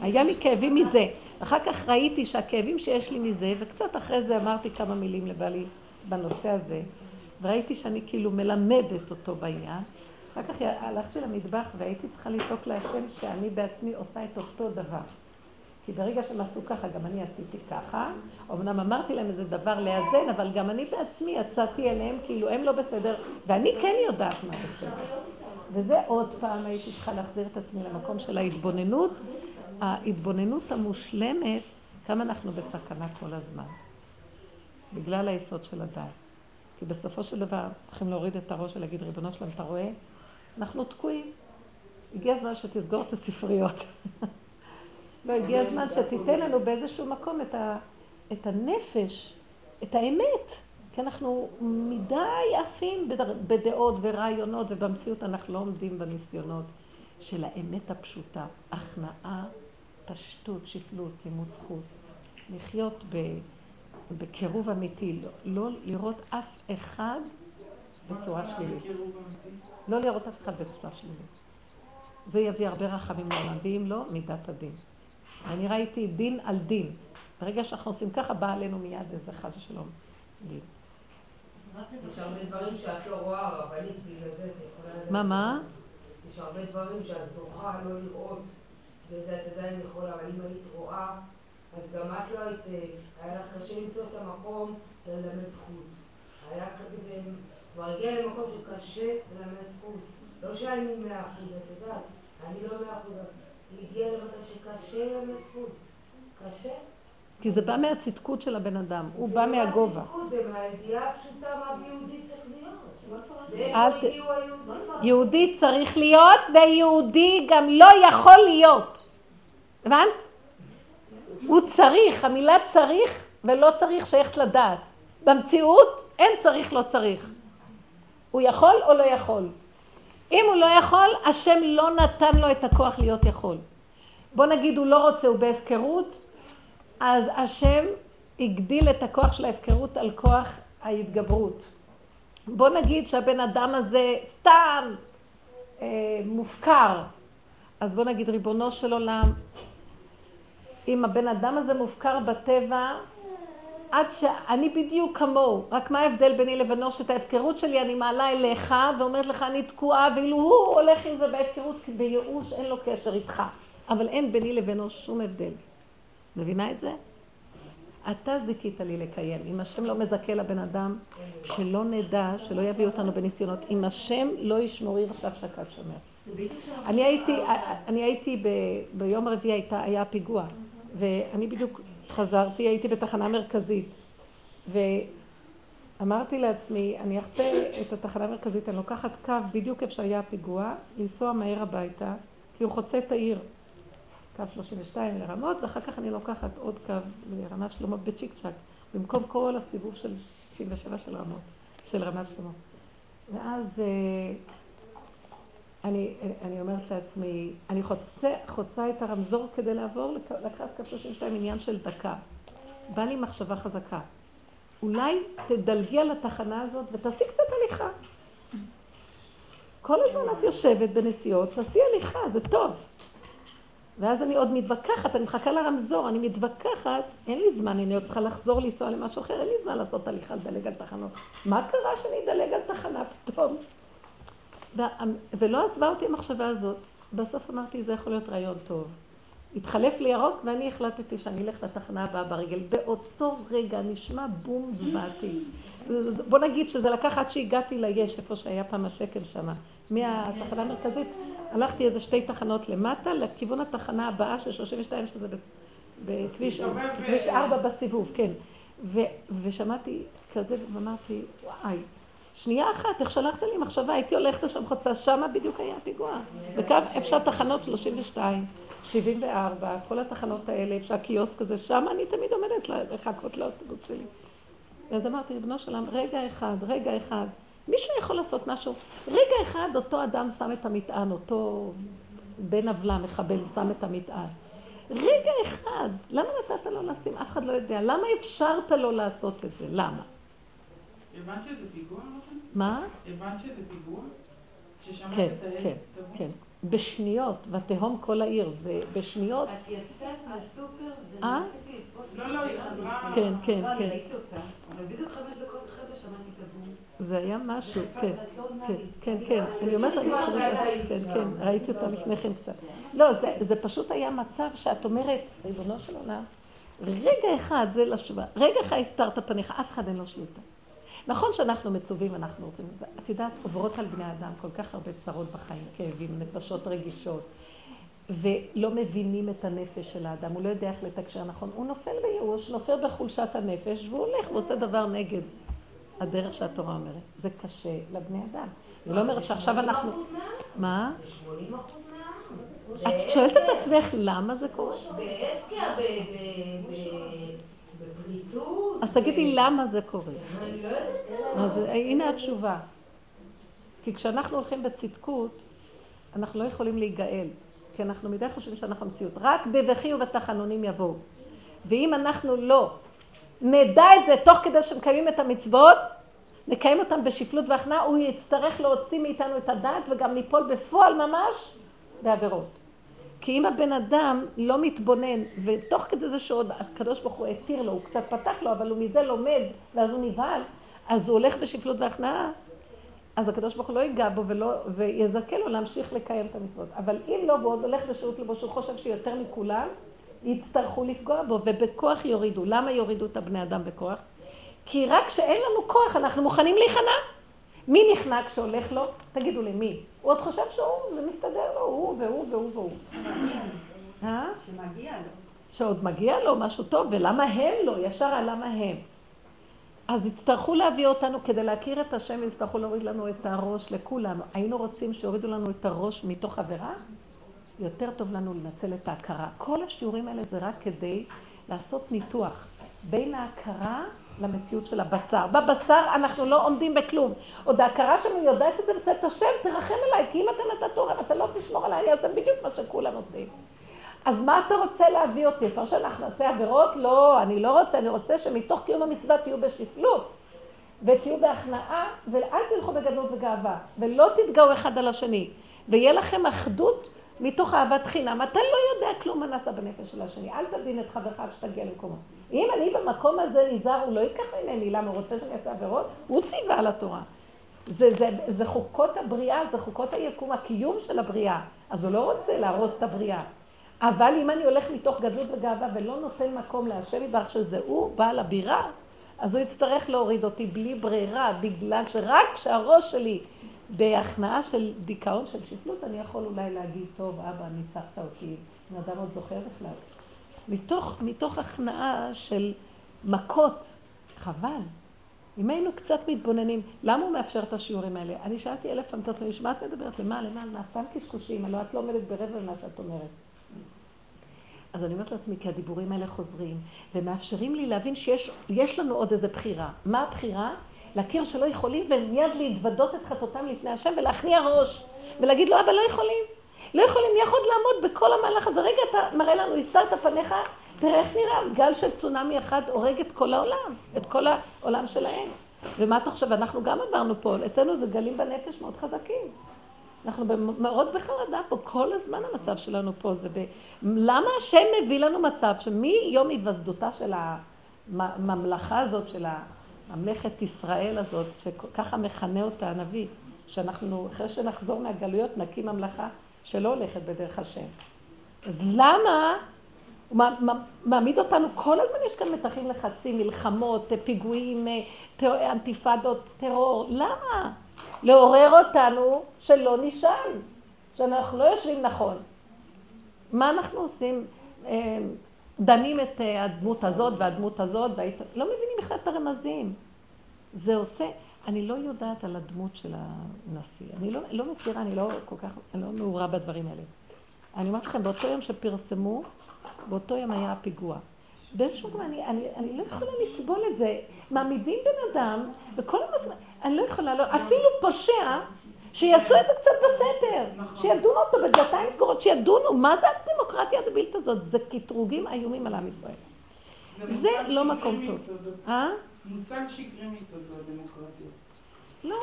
S2: היה לי כאבים מזה. אחר כך ראיתי שהכאבים שיש לי מזה, וקצת אחרי זה אמרתי כמה מילים לבעלי בנושא הזה, וראיתי שאני כאילו מלמדת אותו בעניין. אחר כך הלכתי למטבח והייתי צריכה לצעוק להשם שאני בעצמי עושה את אותו דבר. כי ברגע שהם עשו ככה, גם אני עשיתי ככה. אמנם אמרתי להם איזה דבר לאזן, אבל גם אני בעצמי יצאתי אליהם כאילו הם לא בסדר, ואני כן יודעת מה בסדר. וזה עוד פעם הייתי צריכה להחזיר את עצמי למקום של ההתבוננות. ההתבוננות המושלמת, כמה אנחנו בסכנה כל הזמן. בגלל היסוד של הדעת. כי בסופו של דבר צריכים להוריד את הראש ולהגיד, ריבונו שלם, אתה רואה? אנחנו תקועים. הגיע הזמן שתסגור את הספריות. לא, הגיע הזמן שתיתן לנו באיזשהו מקום את, ה, את הנפש, את האמת. כי אנחנו מדי עפים בדעות ורעיונות, ובמציאות אנחנו לא עומדים בניסיונות של האמת הפשוטה. הכנעה, פשטות, שפלות, לימוד זכות. לחיות ב, בקירוב אמיתי, לא, לא לראות אף אחד בצורה שלילית. לא לראות אף אחד בצורה שלילית. זה יביא הרבה רחמים לעולם, ואם לא, מידת הדין. אני ראיתי דין על דין. ברגע שאנחנו עושים ככה, בא עלינו מיד איזה חס ושלום.
S4: יש הרבה דברים שאת לא רואה, רבנית, בגלל זה את יכולה לדעת.
S2: מה, מה?
S4: יש הרבה דברים שאת זוכה לא לראות, וזה את עדיין יכולה, אבל אם היית רואה, אז גם את לא היית, היה לך קשה למצוא את המקום ללמד זכות. היה כזה, כבר הגיע למקום שקשה ללמד זכות. לא שאני מאה אחוז, את יודעת, אני לא מאה אחוז. הגיע למצב שקשה ללמד זכות. קשה.
S2: כי זה בא מהצדקות של הבן אדם, הוא בא מהגובה.
S4: זה מהידיעה הפשוטה מה ביהודי צריך להיות.
S2: אל ת... יהודי צריך להיות, ויהודי גם לא יכול להיות. הבנת? הוא צריך, המילה צריך ולא צריך שייכת לדעת. במציאות אין צריך, לא צריך. הוא יכול או לא יכול. אם הוא לא יכול, השם לא נתן לו את הכוח להיות יכול. בוא נגיד הוא לא רוצה, הוא בהפקרות, אז השם הגדיל את הכוח של ההפקרות על כוח ההתגברות. בוא נגיד שהבן אדם הזה סתם אה, מופקר, אז בוא נגיד ריבונו של עולם, אם הבן אדם הזה מופקר בטבע, עד שאני בדיוק כמוהו, רק מה ההבדל ביני לבינו שאת ההפקרות שלי אני מעלה אליך ואומרת לך אני תקועה ואילו הוא הולך עם זה בהפקרות בייאוש אין לו קשר איתך אבל אין ביני לבינו שום הבדל. מבינה את זה? אתה זיכית לי לקיים. אם השם לא מזכה לבן אדם, שלא נדע, שלא יביא אותנו בניסיונות. אם השם לא ישמור עיר עכשיו שקד שומר. אני הייתי, אני הייתי ב, ביום רביעי היה פיגוע, ואני בדיוק חזרתי, הייתי בתחנה מרכזית, ואמרתי לעצמי, אני אחצה את התחנה המרכזית, אני לוקחת קו בדיוק איפה שהיה הפיגוע, לנסוע מהר הביתה, כי הוא חוצה את העיר. קו 32 לרמות, ואחר כך אני לוקחת עוד קו לרמת שלמה בצ'יק צ'אק, במקום כל הסיבוב של 67 של רמות, של רמת שלמה. ואז אה, אני, אני אומרת לעצמי, אני חוצה, חוצה את הרמזור כדי לעבור לקו קו 32 עניין של דקה. בא לי מחשבה חזקה. אולי תדלגי על התחנה הזאת ותעשי קצת הליכה. כל הזמן את יושבת בנסיעות, תעשי הליכה, זה טוב. ואז אני עוד מתווכחת, אני מחכה לרמזור, אני מתווכחת, אין לי זמן, אני עוד צריכה לחזור לנסוע למשהו אחר, אין לי זמן לעשות הליכה, לדלג על תחנות. מה קרה שאני אדלג על תחנה פתאום? ולא עזבה אותי המחשבה הזאת. בסוף אמרתי, זה יכול להיות רעיון טוב. התחלף לי ירוק ואני החלטתי שאני אלך לתחנה הבאה ברגל. באותו רגע נשמע בום זוועתי. בוא נגיד שזה לקח עד שהגעתי ליש, איפה שהיה פעם השקם שם. מהתחנה המרכזית, הלכתי איזה שתי תחנות למטה, לכיוון התחנה הבאה של 32, שזה בכביש 4 בסיבוב, כן. ושמעתי כזה ואמרתי, וואי, שנייה אחת, איך שלחת לי מחשבה, הייתי הולכת לשם חוצה, שמה בדיוק היה פיגוע. בקו, אפשר תחנות 32, 74, כל התחנות האלה, אפשר קיוסק כזה, שם אני תמיד עומדת לחכות לאוטובוס שלי. ואז אמרתי, ריבונו שלם, רגע אחד, רגע אחד, מישהו יכול לעשות משהו. רגע אחד אותו אדם שם את המטען, אותו בן עוולה, מחבל, שם את המטען. רגע אחד, למה נתת לו לשים? אף אחד לא יודע. למה אפשרת לו לעשות את זה? למה?
S1: הבנת שזה פיגוע?
S2: מה?
S1: הבנת שזה פיגוע?
S2: כן, כן, כן. בשניות, ותהום כל העיר, זה בשניות.
S3: את יצאת מהסופר
S2: אה?
S3: וניסיתי לתפוס...
S1: לא, לא, היא חזרה...
S2: כן, כן,
S3: לא, אני
S2: כן.
S3: ראיתי אותה, אבל בדיוק חמש דקות אחרי זה שמעתי את הבום.
S2: זה היה משהו, כן,
S3: לא
S2: כן. כן, כן. אני אומרת, אני זוכרת, כן, כן, ראיתי אותה לפני כן קצת. לא, זה- זה פשוט היה מצב שאת אומרת, ריבונו של עולם, רגע אחד זה לשווה, רגע אחד הסתרת פניך, אף אחד אין לו שליטה. נכון שאנחנו מצווים, אנחנו רוצים, את יודעת, עוברות על בני אדם כל כך הרבה צרות בחיים, כאבים, נפשות רגישות, ולא מבינים את הנפש של האדם, הוא לא יודע איך לתקשר נכון, הוא נופל בייאוש, נופל בחולשת הנפש, והוא הולך ועושה דבר נגד הדרך שהתורה אומרת. זה קשה לבני אדם. אני לא אומרת שעכשיו אנחנו... מה?
S4: 80 אחוז מהעם.
S2: את שואלת את עצמך למה זה קורה?
S4: בהפקר,
S2: אז תגידי למה זה קורה.
S4: אני לא.
S2: אז הנה התשובה. כי כשאנחנו הולכים בצדקות, אנחנו לא יכולים להיגאל. כי אנחנו מדי חושבים שאנחנו המציאות. רק בבכי ובתחנונים יבואו. ואם אנחנו לא נדע את זה תוך כדי שמקיימים את המצוות, נקיים אותם בשפלות והכנעה, הוא יצטרך להוציא מאיתנו את הדעת וגם ניפול בפועל ממש בעבירות. כי אם הבן אדם לא מתבונן, ותוך כדי זה שעוד הקדוש ברוך הוא התיר לו, הוא קצת פתח לו, אבל הוא מזה לומד, ואז הוא נבהל, אז הוא הולך בשפלות והכנעה, אז הקדוש ברוך הוא לא ייגע בו ולא, ויזכה לו להמשיך לקיים את המצוות. אבל אם לא, והוא עוד הולך בשירות לבו, שהוא חושב שיותר מכולם, יצטרכו לפגוע בו, ובכוח יורידו. למה יורידו את הבני אדם בכוח? כי רק כשאין לנו כוח, אנחנו מוכנים להיכנע. מי נכנע כשהולך לו? תגידו לי, מי? הוא עוד חושב שהוא, זה מסתדר לו, הוא והוא והוא והוא. אה?
S3: שמגיע לו.
S2: שעוד מגיע לו משהו טוב, ולמה הם לא? ישר על למה הם. אז יצטרכו להביא אותנו, כדי להכיר את השם, יצטרכו להוריד לנו את הראש לכולם. היינו רוצים שיורידו לנו את הראש מתוך עבירה? יותר טוב לנו לנצל את ההכרה. כל השיעורים האלה זה רק כדי לעשות ניתוח בין ההכרה למציאות של הבשר. בבשר אנחנו לא עומדים בכלום. עוד ההכרה שלנו יודעת את זה בצד השם, תרחם עליי, כי אם אתה נתת תורה ואתה לא תשמור עליי, אני אעשה בדיוק מה שכולם עושים. אז מה אתה רוצה להביא אותי? אתה רוצה שאנחנו נעשה עבירות? לא, אני לא רוצה, אני רוצה שמתוך קיום המצווה תהיו בשפלות ותהיו בהכנעה, ואל תלכו בגדלות וגאווה, ולא תתגאו אחד על השני, ויהיה לכם אחדות מתוך אהבת חינם. אתה לא יודע כלום מה נעשה בנפש של השני, אל תדין את חברך עד שתגיע למקומו. אם אני במקום הזה נזהר, הוא לא ייקח ממני, למה הוא רוצה שאני אעשה עבירות? הוא ציווה על התורה. זה, זה, זה חוקות הבריאה, זה חוקות היקום, הקיום של הבריאה. אז הוא לא רוצה להרוס את הבריאה. אבל אם אני הולך מתוך גדלות וגאווה ולא נותן מקום להשם יברך שזה הוא בעל הבירה, אז הוא יצטרך להוריד אותי בלי ברירה, בגלל שרק כשהראש שלי בהכנעה של דיכאון של שפלות, אני יכול אולי להגיד, טוב, אבא, ניצחת אותי, בן אדם עוד זוכר בכלל. מתוך, מתוך הכנעה של מכות, חבל. אם היינו קצת מתבוננים, למה הוא מאפשר את השיעורים האלה? אני שאלתי אלף פעם את עצמי, מה את מדברת? למה? למה? מה? סתם קשקושים, הלוא את לא עומדת ברבע ממה שאת אומרת. אז אני אומרת לעצמי, כי הדיבורים האלה חוזרים, ומאפשרים לי להבין שיש לנו עוד איזה בחירה. מה הבחירה? להכיר שלא יכולים, ומיד להתוודות את חטאותם לפני השם, ולהכניע ראש, ולהגיד לו, אבא, לא יכולים. לא יכולים, יכול לעמוד בכל המהלך הזה? רגע, אתה מראה לנו, הסתרת פניך, תראה איך נראה, גל של צונאמי אחד הורג את כל העולם, את כל העולם שלהם. ומה אתה חושב? אנחנו גם אמרנו פה, אצלנו זה גלים בנפש מאוד חזקים. אנחנו מאוד בחרדה פה, כל הזמן המצב שלנו פה זה ב... למה השם מביא לנו מצב שמיום היווסדותה של הממלכה הזאת, של הממלכת ישראל הזאת, שככה מכנה אותה הנביא, שאנחנו, אחרי שנחזור מהגלויות, נקים ממלכה שלא הולכת בדרך השם. אז למה הוא מעמיד אותנו, כל הזמן יש כאן מתחים, לחצים, מלחמות, פיגועים, אנטיפדות, טרור, למה? לעורר אותנו שלא נשאל, שאנחנו לא יושבים נכון. מה אנחנו עושים? אה, דנים את אה, הדמות הזאת והדמות הזאת, והיית... לא מבינים בכלל את הרמזים. זה עושה, אני לא יודעת על הדמות של הנשיא. אני לא, לא מכירה, אני לא כל כך, אני לא מעורה בדברים האלה. אני אומרת לכם, באותו יום שפרסמו, באותו יום היה הפיגוע. באיזשהו מקום, אני, אני, אני לא יכולה לסבול את זה. מעמידים בן אדם, וכל הזמן, אני לא יכולה, לא, אפילו פושע, שיעשו את זה קצת בסתר. שידונו אותו בדלתיים סגורות, שידונו, מה זה הדמוקרטיה הדבילית הזאת? זה קטרוגים איומים על עם ישראל. זה לא מקום טוב.
S1: אה? מושג שקרי מיסודו, דמוקרטיה.
S2: לא,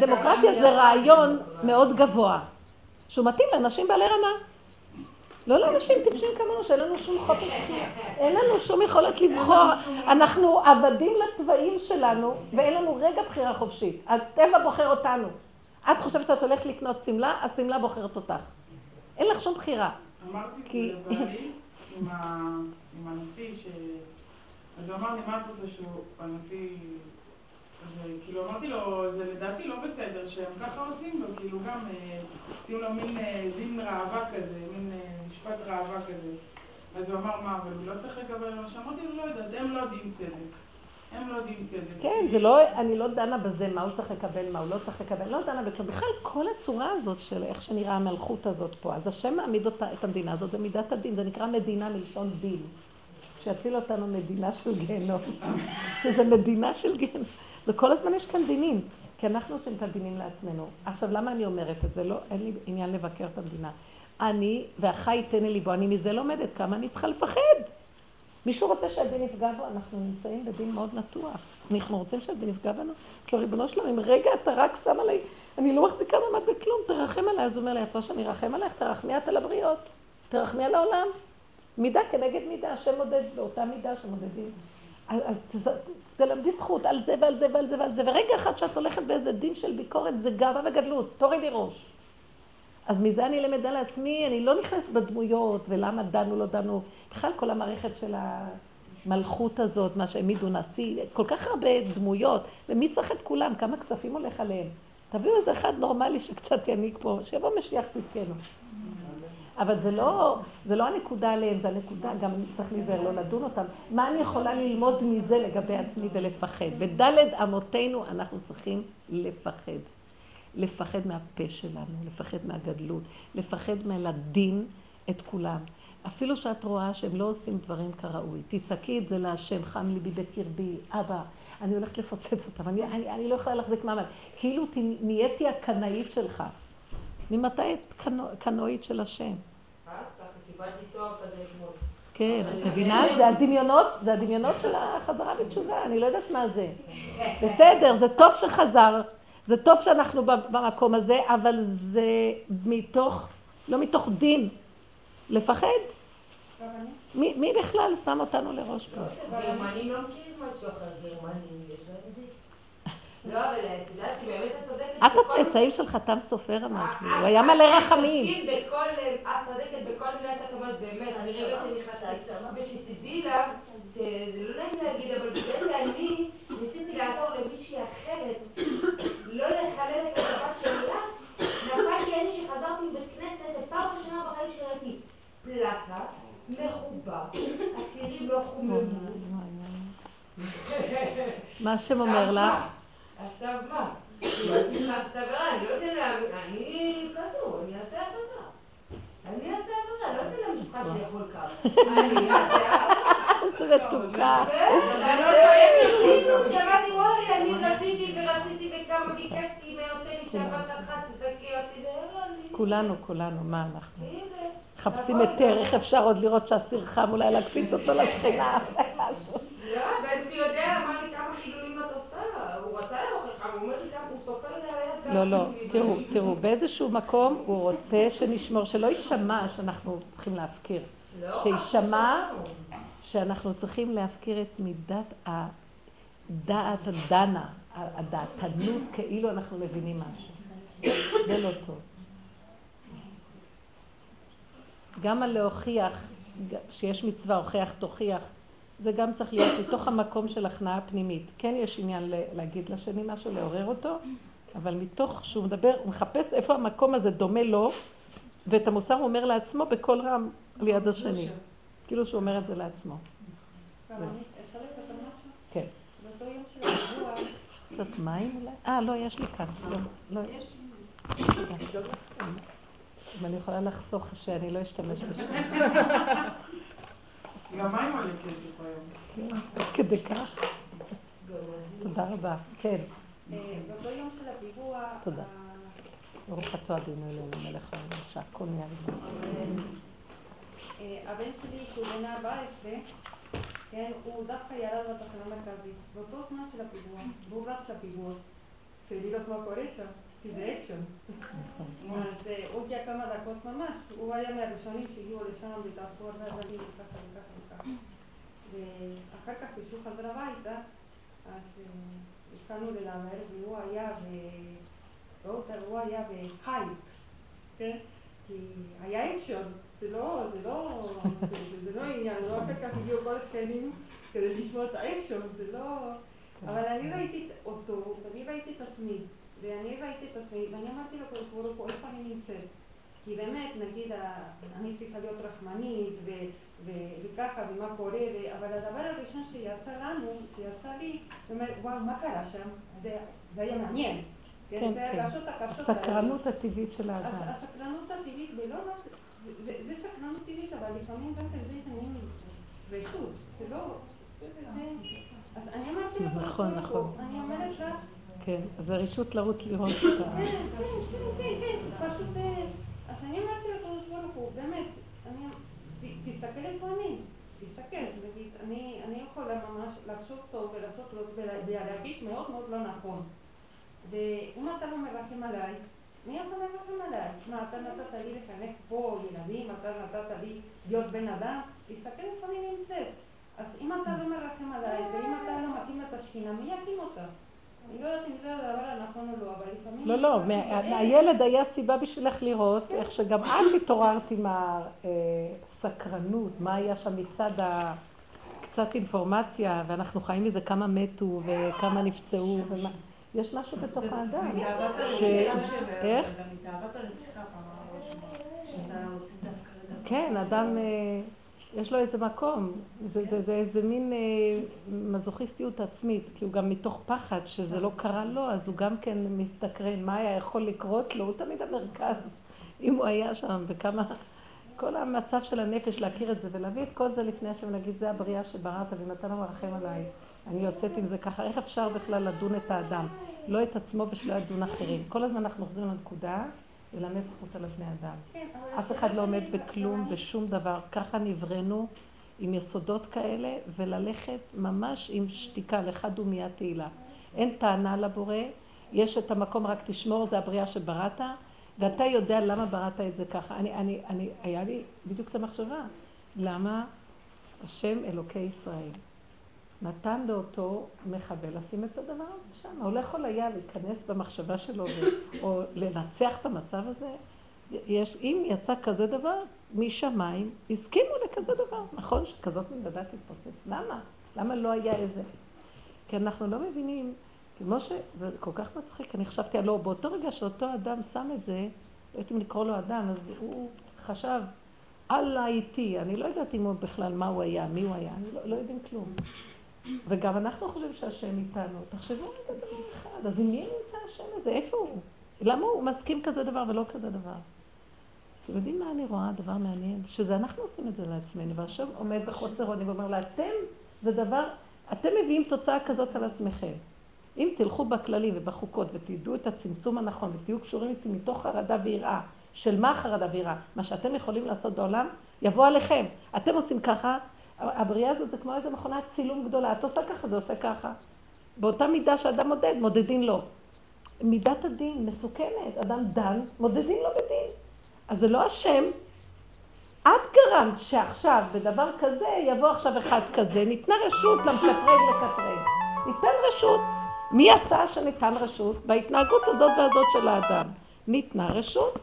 S2: דמוקרטיה זה רעיון מאוד גבוה, שהוא מתאים לאנשים בעלי רמה. לא לאנשים טיפשים כמונו, שאין לנו שום חופש. אין לנו שום יכולת לבחור. אנחנו עבדים לתוואים שלנו, ואין לנו רגע בחירה חופשית. הטבע בוחר אותנו. את חושבת שאת הולכת לקנות שמלה, השמלה בוחרת אותך. אין לך שום בחירה.
S1: אמרתי כי... לבעלי, עם הנשיא, ש... אז הוא אמר לי, מה את רוצה שהוא, הנשיא... כאילו אמרתי לו, זה לדעתי לא בסדר שהם ככה עושים לו, כאילו גם אה, עושים לו מין אה, דין ראווה כזה, מין אה, משפט ראווה כזה. אז הוא אמר, מה, אבל הוא לא צריך לקבל מה שאמרתי לו, לא יודעת, הם לא יודעים צדק. הם לא יודעים צדק.
S2: כן, זה לא, אני לא דנה בזה, מה הוא צריך לקבל, מה הוא לא צריך לקבל, לא דנה בכלל. בכלל, כל הצורה הזאת של איך שנראה המלכות הזאת פה, אז השם מעמיד אותה, את המדינה הזאת במידת הדין, זה נקרא מדינה מלשון דין. שיציל אותנו מדינה של גיהנום, שזה מדינה של גיהנום. וכל הזמן יש כאן דינים, כי אנחנו עושים את הדינים לעצמנו. עכשיו, למה אני אומרת את זה? לא, אין לי עניין לבקר את המדינה. אני, והחי לי ליבו, אני מזה לומדת, כמה אני צריכה לפחד. מישהו רוצה שהדין יפגע בו? אנחנו נמצאים בדין מאוד נתוח. אנחנו רוצים שהדין יפגע בנו? כי ריבונו שלנו, אם רגע אתה רק שם עליי, אני לא מחזיקה מעמד בכלום, תרחם עליי. אז הוא אומר לי, את רואה שאני ארחם עלייך? תרחמי את על הבריות, תרחמי על העולם. מידה כנגד מידה, השם מודד באותה מידה שמודדים. אז תלמדי זכות על זה ועל זה ועל זה ועל זה, ורגע אחד שאת הולכת באיזה דין של ביקורת, זה גאווה וגדלות, תורידי ראש. אז מזה אני למדה לעצמי, אני לא נכנסת בדמויות, ולמה דנו, לא דנו. בכלל כל המערכת של המלכות הזאת, מה שהעמידו נשיא, כל כך הרבה דמויות, ומי צריך את כולם? כמה כספים הולך עליהם? תביאו איזה אחד נורמלי שקצת יניק פה, שיבוא משיח צדקנו. אבל זה לא, זה לא הנקודה עליהם, זה הנקודה, גם צריך להיזהר, לא לדון אותם. מה אני יכולה ללמוד מזה לגבי עצמי ולפחד? בדלת אמותינו אנחנו צריכים לפחד. לפחד מהפה שלנו, לפחד מהגדלות, לפחד מלדין את כולם. אפילו שאת רואה שהם לא עושים דברים כראוי, תצעקי את זה להשם, חם ליבי בקרבי, אבא, אני הולכת לפוצץ אותם, אני, אני, אני לא יכולה להחזיק מעמד. כאילו נהייתי הקנאית שלך. ממתי את קנואית של השם? כן, את מבינה? זה הדמיונות, זה הדמיונות של החזרה בתשובה, אני לא יודעת מה זה. בסדר, זה טוב שחזר, זה טוב שאנחנו במקום הזה, אבל זה מתוך, לא מתוך דין, לפחד. מי, מי בכלל שם אותנו לראש פה?
S4: גרמנים לא מכירים משהו אחר, גרמנים, יש. לא, אבל את יודעת, כי באמת את צודקת.
S2: את הצאצאים של חתם סופר אמרת לי, הוא היה מלא רחמים.
S4: את צודקת בכל מילה שאת אומרת, באמת, אני רגע שנכנסתי, ושתדעי לך, שזה לא נעים להגיד, אבל בגלל שאני ניסיתי לעזור למישהי אחרת, לא לחלל את השבת שלה, נפלתי אני שחזרתי מבית כנסת, ופעם ראשונה בחיים שראיתי פלטה, מחובר, אסירים לא חוממו.
S2: מה השם אומר לך?
S4: עכשיו מה? נכנסת עבירה, אני לא יודע, אני כזו, אני אעשה עבודה. אני אעשה עבודה, לא יודע למשפחה שיכול ככה. אני אעשה עבודה.
S2: איזה מתוקה.
S4: אמרתי, וואי, אני רציתי ורציתי וכמה ביקשתי, אם נותן לי שבת אחת, תזכי אותי,
S2: כולנו, כולנו, מה אנחנו? מחפשים היתר, איך אפשר עוד לראות שהסיר חם, אולי להקפיץ אותו לשכינה.
S4: לא, בן יודע, אמר לי כמה חילולים את עושה, הוא רצה לאוכל חם, הוא אומר לי כמה, הוא סופר לי על היד.
S2: לא, לא, תראו, תראו, באיזשהו מקום הוא רוצה שנשמור, שלא יישמע שאנחנו צריכים להפקיר. שיישמע שאנחנו צריכים להפקיר את מידת הדעת הדנה, הדעתנות, כאילו אנחנו מבינים משהו. זה לא טוב. גם על להוכיח, שיש מצווה הוכיח תוכיח, זה גם צריך להיות מתוך המקום של הכנעה פנימית. כן יש עניין להגיד לשני משהו, לעורר אותו, אבל מתוך שהוא מדבר, הוא מחפש איפה המקום הזה דומה לו, ואת המוסר הוא אומר לעצמו בקול רם ליד השני. כאילו שהוא אומר את זה לעצמו. כן. קצת מים אולי? אה, לא, יש לי כאן. לא, לא. אם אני יכולה לחסוך שאני לא אשתמש בשם.
S1: גם מים עולה כסף היום.
S2: כן, כדי כך. תודה רבה. כן.
S5: אה, של הפיגוע...
S2: תודה. ברוך אתה אדינו אלינו מלך העולם, שהכל נהיה
S5: לבן. אה, הבן שלי, שהוא בן 14, כן, הוא דווקא ירד בתחנה מרכזית, באותו זמן של הפיגוע, והוא רץ לפיגוע, לראות מה קורה שם. כי זה אקשן. אז עוד כמה דקות ממש, הוא היה מהראשונים שהגיעו לשם ותעשו הרבה דברים וככה וככה וככה. ואחר כך כשהוא חזר הביתה, אז התחלנו ללמד, והוא היה ב... הוא היה בהייפ, כן? כי היה אקשן, זה לא, זה לא, זה לא עניין, לא אחר כך הגיעו כל השכנים כדי לשמוע את האקשן, זה לא... אבל אני ראיתי אותו, ואני ראיתי את עצמי. ואני ראיתי את עצמי, ואני אמרתי לו, הוא, איפה אני נמצאת? כי באמת, נגיד, אני צריכה להיות רחמנית, וככה, ומה קורה, אבל הדבר הראשון שיצא לנו, שיצא לי, הוא אומר, וואו, מה קרה שם? זה היה מעניין.
S2: כן, כן. הסקרנות הטבעית של האדם.
S5: הסקרנות הטבעית, ולא רק, זה סקרנות טבעית, אבל לפעמים גם זה עניינים רשות, זה לא... אז אני אמרתי לו,
S2: נכון, נכון.
S5: אני אומרת לך,
S2: כן, אז זה רשות לרוץ לראות את
S5: ה... כן, כן, כן, פשוט... אז אני אמרתי לקדוש ברוך הוא, באמת, תסתכל איפה אני, תסתכל, נגיד, אני יכולה ממש לחשוב טוב ולעשות לו, ולהרגיש מאוד מאוד לא נכון. ואם אתה לא מרחם עליי, מי יכול לרחם עליי? מה, אתה נתת לי לחנך פה ילדים, אתה נתת לי להיות בן אדם? תסתכל איפה אני נמצאת. אז אם אתה לא מרחם עליי, ואם אתה לא מתאים את השכינה, מי יקים אותה? לא,
S2: לא, לא, הילד היה סיבה בשבילך לראות איך שגם את התעוררת עם הסקרנות, מה היה שם מצד ה... קצת אינפורמציה, ואנחנו חיים מזה כמה מתו וכמה נפצעו, ומה... יש משהו בתוך האדם.
S1: ש... איך?
S2: כן, אדם, אה, יש לו איזה מקום, זה, זה, זה איזה מין אה, מזוכיסטיות עצמית, כי הוא גם מתוך פחד שזה לא קרה לו, אז הוא גם כן מסתקרן, מה היה יכול לקרות לו, הוא תמיד המרכז, אם הוא היה שם, וכמה, כל המצב של הנפש להכיר את זה ולהביא את כל זה לפני השם ולהגיד, זה הבריאה שבראת ואם אתה לא מרחם עליי, אני יוצאת עם זה ככה, איך אפשר בכלל לדון את האדם, לא את עצמו ושלא ידון אחרים. כל הזמן אנחנו חוזרים לנקודה. ללמד זכות על הבני אדם.
S5: כן,
S2: אף אחד לא עומד בכלום, בשום דבר. ככה נבראנו עם יסודות כאלה, וללכת ממש עם שתיקה, לך דומיית תהילה. אין טענה לבורא, יש את המקום, רק תשמור, זה הבריאה שבראת, ואתה יודע למה בראת את זה ככה. אני, אני, אני, היה לי בדיוק את המחשבה, למה השם אלוקי ישראל נתן לאותו מחבל לשים את הדבר הזה שם. הוא לא יכול היה להיכנס במחשבה שלו ו- או לנצח את המצב הזה. יש, אם יצא כזה דבר, משמיים הסכימו לכזה דבר. נכון שכזאת מלבדה תתפוצץ. למה? למה לא היה איזה... כי אנחנו לא מבינים, כמו שזה כל כך מצחיק, אני חשבתי, לא, באותו רגע שאותו אדם שם את זה, לא יודעת אם לקרוא לו אדם, אז הוא חשב, אללה איתי, אני לא יודעת אם הוא בכלל, מה הוא היה, מי הוא היה, אני לא, לא יודעים כלום. וגם אנחנו חושבים שהשם איתנו. תחשבו על דבר אחד, אז עם מי נמצא השם הזה? איפה הוא? למה הוא מסכים כזה דבר ולא כזה דבר? אתם יודעים מה אני רואה? דבר מעניין. שזה אנחנו עושים את זה לעצמנו, והשם עומד בחוסר אונים ואומר לה, אתם, זה דבר, אתם מביאים תוצאה כזאת על עצמכם. אם תלכו בכללים ובחוקות ותדעו את הצמצום הנכון ותהיו קשורים איתי מתוך חרדה ויראה, של מה חרדה ויראה? מה שאתם יכולים לעשות בעולם, יבוא עליכם. אתם עושים ככה, הבריאה הזאת זה כמו איזה מכונת צילום גדולה. את עושה ככה, זה עושה ככה. באותה מידה שאדם מודד, מודדים לו. מידת הדין מסוכנת. אדם דן, מודדים לו בדין. אז זה לא השם. את גרמת שעכשיו, בדבר כזה, יבוא עכשיו אחד כזה, ניתנה רשות למקטרג לקטרג. ניתן רשות. מי עשה שניתן רשות? בהתנהגות הזאת והזאת של האדם. ניתנה רשות.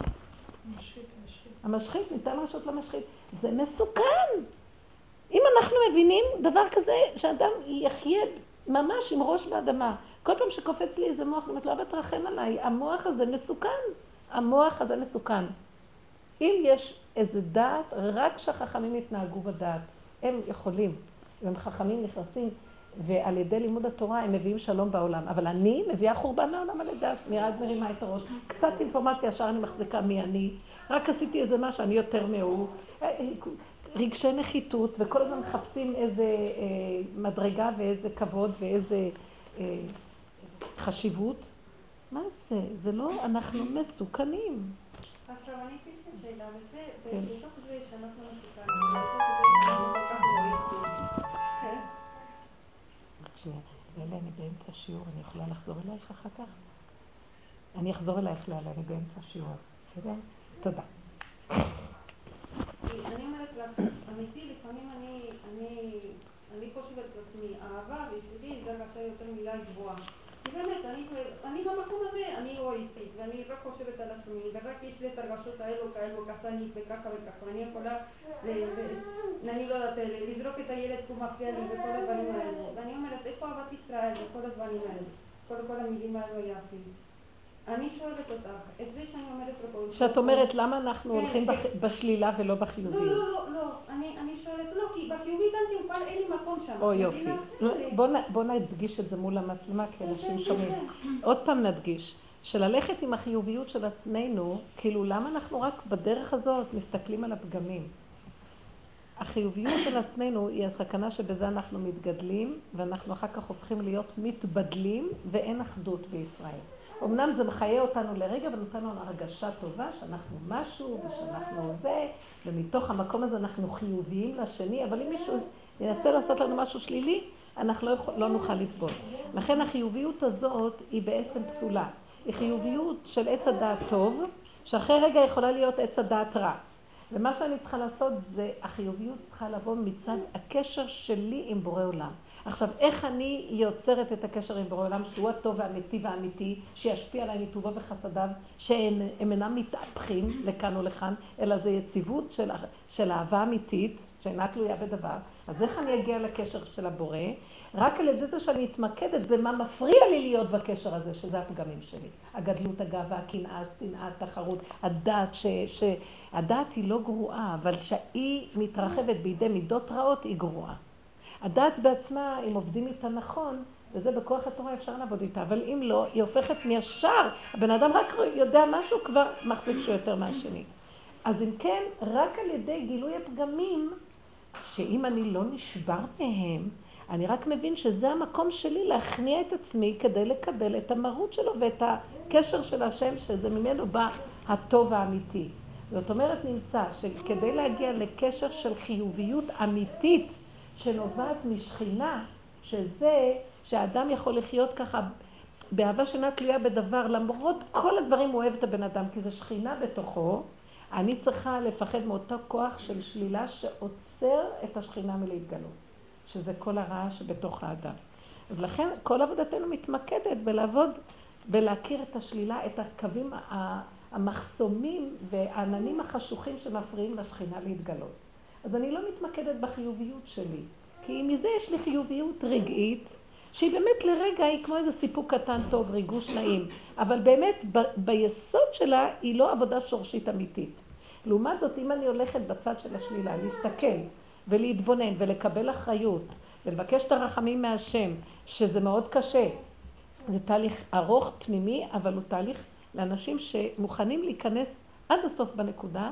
S1: משחית, משחית.
S2: המשחית, ניתן רשות למשחית. זה מסוכן. אם אנחנו מבינים דבר כזה, שאדם יחיה ממש עם ראש באדמה. כל פעם שקופץ לי איזה מוח, אני אומרת לו, אבא תרחם עליי, המוח הזה מסוכן. המוח הזה מסוכן. אם יש איזה דעת, רק שהחכמים יתנהגו בדעת. הם יכולים, והם חכמים נכנסים, ועל ידי לימוד התורה הם מביאים שלום בעולם. אבל אני מביאה חורבן לעולם על ידי, רק מרימה את הראש. קצת אינפורמציה, ישר אני מחזיקה מי אני. רק עשיתי איזה משהו, אני יותר מהוא. רגשי נחיתות, וכל הזמן מחפשים איזה אה, מדרגה ואיזה כבוד ואיזה אה, חשיבות. מה זה? זה לא, אנחנו מסוכנים.
S5: עכשיו אני אגיד את השאלה, וזה,
S2: כן.
S5: בתוך זה שאנחנו מסוכנים,
S2: כשאלה אני באמצע שיעור, אני יכולה לחזור אלייך אחר כך? אני אחזור אלייך לאלה, אני באמצע שיעור, בסדר? תודה.
S5: אני אומרת לך, אמיתי, לפעמים אני, אני, אני חושבת לעצמי, אהבה בשבילי זה הרגשה יותר מדי גבוהה. באמת, אני, אני במקום הזה, אני אגואיסטית, ואני רק חושבת על עצמי, ורק יש לי את הרגשות האלו, כאלו, כעסנית וככה וככה, ואני יכולה, אני לא יודעת, לזרוק את הילד כי הוא מפריע לי וכל הדברים האלו. ואני אומרת, איפה אהבת ישראל וכל הדברים האלו? כל המילים האלו היפים. אני שואלת אותך, את זה שאני אומרת רבות...
S2: שאת אומרת, למה אנחנו
S5: כן,
S2: הולכים
S5: כן.
S2: בשלילה ולא
S5: לא,
S2: בחיוביות?
S5: לא, לא, לא, אני, שואלת, לא, כי בחיובי כן כבר אין לי מקום שם.
S2: או
S5: את
S2: יופי. לא, בוא נדגיש את זה מול המצלמה, כי אנשים שומעים. עוד פעם נדגיש, שללכת עם החיוביות של עצמנו, כאילו למה אנחנו רק בדרך הזאת מסתכלים על הפגמים? החיוביות של עצמנו היא הסכנה שבזה אנחנו מתגדלים, ואנחנו אחר כך הופכים להיות מתבדלים, ואין אחדות בישראל. אמנם זה מחיה אותנו לרגע ונותן לנו הרגשה טובה שאנחנו משהו ושאנחנו זה, ומתוך המקום הזה אנחנו חיוביים לשני, אבל אם מישהו ינסה לעשות לנו משהו שלילי, אנחנו לא, יכול, לא נוכל לסבול. לכן החיוביות הזאת היא בעצם פסולה. היא חיוביות של עץ הדעת טוב, שאחרי רגע יכולה להיות עץ הדעת רע. ומה שאני צריכה לעשות זה, החיוביות צריכה לבוא מצד הקשר שלי עם בורא עולם. עכשיו, איך אני יוצרת את הקשר עם בורא עולם, שהוא הטוב והאמיתי והאמיתי, שישפיע עליי מטובו וחסדיו, שהם הם אינם מתהפכים לכאן או לכאן, אלא זה יציבות של, של אהבה אמיתית, שאינה תלויה בדבר, אז איך אני אגיע לקשר של הבורא? רק על ידי זה שאני מתמקדת במה מפריע לי להיות בקשר הזה, שזה הפגמים שלי. הגדלות, הגאווה, הקנאה, השנאה, התחרות, הדעת, ש, ש... הדעת היא לא גרועה, אבל כשהיא מתרחבת בידי מידות רעות, היא גרועה. הדעת בעצמה, אם עובדים איתה נכון, וזה בכוח התורה אפשר לעבוד איתה, אבל אם לא, היא הופכת מישר, הבן אדם רק יודע משהו, כבר מחזיק שהוא יותר מהשני. אז אם כן, רק על ידי גילוי הפגמים, שאם אני לא נשבר מהם, אני רק מבין שזה המקום שלי להכניע את עצמי כדי לקבל את המרות שלו ואת הקשר של השם, שזה ממנו בא הטוב האמיתי. זאת אומרת, נמצא שכדי להגיע לקשר של חיוביות אמיתית שנובעת משכינה, שזה שהאדם יכול לחיות ככה באהבה שאינה תלויה בדבר, למרות כל הדברים הוא אוהב את הבן אדם, כי זה שכינה בתוכו, אני צריכה לפחד מאותו כוח של שלילה שעוצר את השכינה מלהתגלות, שזה כל הרע שבתוך האדם. אז לכן כל עבודתנו מתמקדת בלעבוד, בלהכיר את השלילה, את הקווים המחסומים והעננים החשוכים שמפריעים לשכינה להתגלות. אז אני לא מתמקדת בחיוביות שלי, כי מזה יש לי חיוביות רגעית, שהיא באמת לרגע היא כמו איזה סיפוק קטן טוב, ריגוש נעים, אבל באמת ב- ביסוד שלה היא לא עבודה שורשית אמיתית. לעומת זאת, אם אני הולכת בצד של השלילה, להסתכל ולהתבונן ולקבל אחריות ולבקש את הרחמים מהשם, שזה מאוד קשה, זה תהליך ארוך פנימי, אבל הוא תהליך לאנשים שמוכנים להיכנס עד הסוף בנקודה,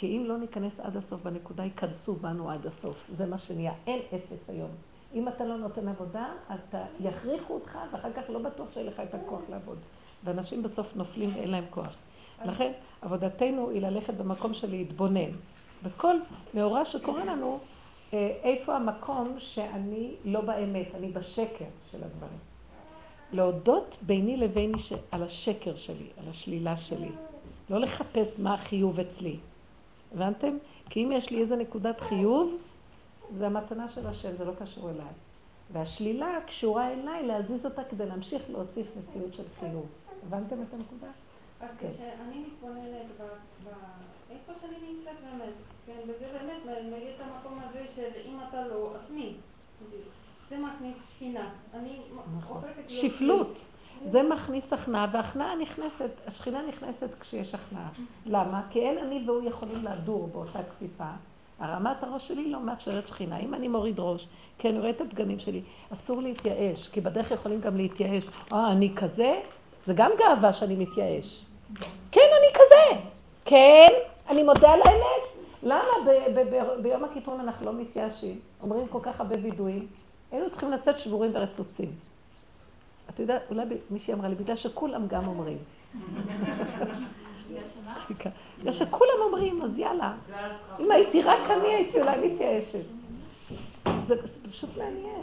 S2: כי אם לא ניכנס עד הסוף בנקודה, ייכנסו בנו עד הסוף. זה מה שנהיה. אין אפס היום. אם אתה לא נותן עבודה, אתה יכריחו אותך, ואחר כך לא בטוח שיהיה לך את הכוח לעבוד. ואנשים בסוף נופלים ואין להם כוח. לכן, עבודתנו היא ללכת במקום של להתבונן. וכל מאורע שקורה לנו, אה, איפה המקום שאני לא באמת, אני בשקר של הדברים. להודות ביני לביני ש... על השקר שלי, על השלילה שלי. לא לחפש מה החיוב אצלי. הבנתם? כי אם יש לי איזה נקודת חיוב, זה המתנה של השם, זה לא קשור אליי. והשלילה קשורה אליי להזיז אותה כדי להמשיך להוסיף מציאות של חיוב. הבנתם את הנקודה?
S5: אז
S2: כן.
S5: כשאני מתבוננת באיפה שאני נמצאת באמת, כן, וזה באמת מביא את המקום הזה של אם אתה לא, אז מי? זה מכניס שכינה. אני
S2: נכון.
S5: הופכת.
S2: שפלות. זה מכניס הכנעה, והכנעה נכנסת, השכינה נכנסת כשיש הכנעה. למה? כי אין אני והוא יכולים לדור באותה כפיפה. הרמת הראש שלי לא מאפשרת שכינה. אם אני מוריד ראש, כי אני רואה את הפגמים שלי, אסור להתייאש, כי בדרך יכולים גם להתייאש. אה, אני כזה? זה גם גאווה שאני מתייאש. כן, אני כזה. כן, אני מודה על האמת. למה ביום הכיפורים אנחנו לא מתייאשים? אומרים כל כך הרבה וידויים. היינו צריכים לצאת שבורים ורצוצים. את יודעת, אולי מישהי אמרה לי, בגלל שכולם גם אומרים. בגלל שכולם אומרים, אז יאללה. אם הייתי רק אני, הייתי אולי מתייאשת. זה זה פשוט מעניין.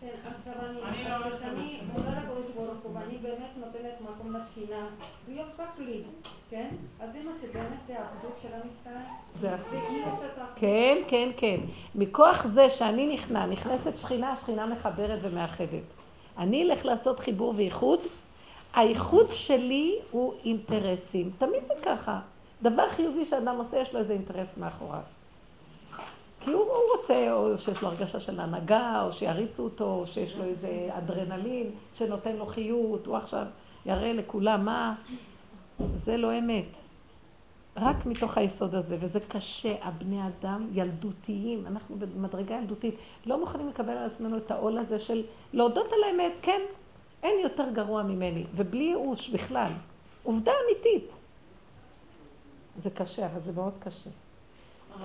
S5: כן, עכשיו אני,
S1: אני לא לזה.
S5: מודה לקדוש ברוך הוא ואני באמת נותנת מקום לשכינה, והיא אכפת לי, כן? אז זה מה שבאמת זה האחדות של את האחדות.
S2: כן, כן, כן. מכוח זה שאני נכנע, נכנסת שכינה, השכינה מחברת ומאחדת. אני אלך לעשות חיבור ואיחוד, האיחוד שלי הוא אינטרסים. תמיד זה ככה. דבר חיובי שאדם עושה, יש לו איזה אינטרס מאחוריו. כי הוא, הוא רוצה, או שיש לו הרגשה של הנהגה, או שיריצו אותו, או שיש לו איזה אדרנלין שנותן לו חיות, הוא עכשיו יראה לכולם מה. זה לא אמת. רק מתוך היסוד הזה, וזה קשה, הבני אדם ילדותיים, אנחנו במדרגה ילדותית, לא מוכנים לקבל על עצמנו את העול הזה של להודות על האמת, כן, אין יותר גרוע ממני, ובלי ייאוש בכלל. עובדה אמיתית. זה קשה, אבל זה מאוד קשה.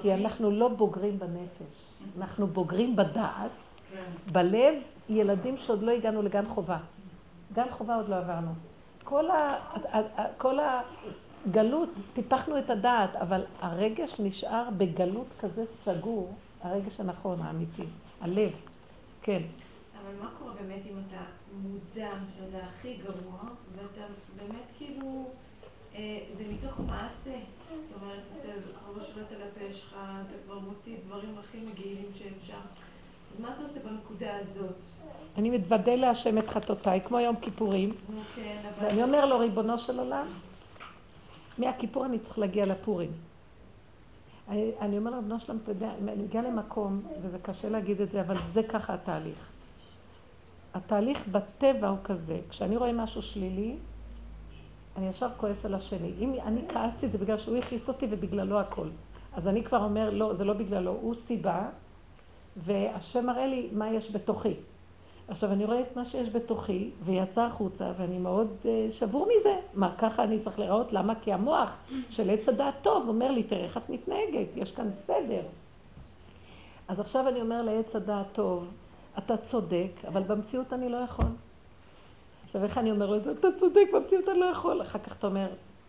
S2: כי אנחנו לא בוגרים בנפש, אנחנו בוגרים בדעת,
S1: כן.
S2: בלב, ילדים שעוד לא הגענו לגן חובה. גן חובה עוד לא עברנו. כל, ה, ה, ה, כל הגלות, טיפחנו את הדעת, אבל הרגש נשאר בגלות כזה סגור, הרגש הנכון, האמיתי, הלב. כן.
S6: אבל מה קורה באמת אם אתה מודע שזה הכי גרוע, ואתה באמת כאילו, אה, זה מתוך מעשה. זאת אומרת, אתה כבר שולט על הפה שלך, אתה כבר מוציא דברים הכי מגעילים שאפשר. מה אתה עושה בנקודה הזאת?
S2: אני מתוודה להשם את חטאותיי, כמו יום כיפורים,
S6: כן, אבל...
S2: ואני אומר לו, ריבונו של עולם, מהכיפור אני צריך להגיע לפורים. אני, אני אומר לבנו שלם, אתה יודע, אני מגיעה למקום, וזה קשה להגיד את זה, אבל זה ככה התהליך. התהליך בטבע הוא כזה, כשאני רואה משהו שלילי, אני ישר כועס על השני. אם אני כעסתי זה בגלל שהוא הכעיס אותי ובגללו הכל. אז אני כבר אומר, לא, זה לא בגללו, הוא סיבה, והשם מראה לי מה יש בתוכי. עכשיו, אני רואה את מה שיש בתוכי, ויצא החוצה, ואני מאוד uh, שבור מזה. מה, ככה אני צריך להיראות? למה? כי המוח של עץ הדעת טוב אומר לי, תראה איך את מתנהגת, יש כאן סדר. אז עכשיו אני אומר לעץ הדעת טוב, אתה צודק, אבל במציאות אני לא יכול. עכשיו, איך אני אומר לו את זה? אתה צודק, במציאות אני לא יכול. אחר כך אתה אומר,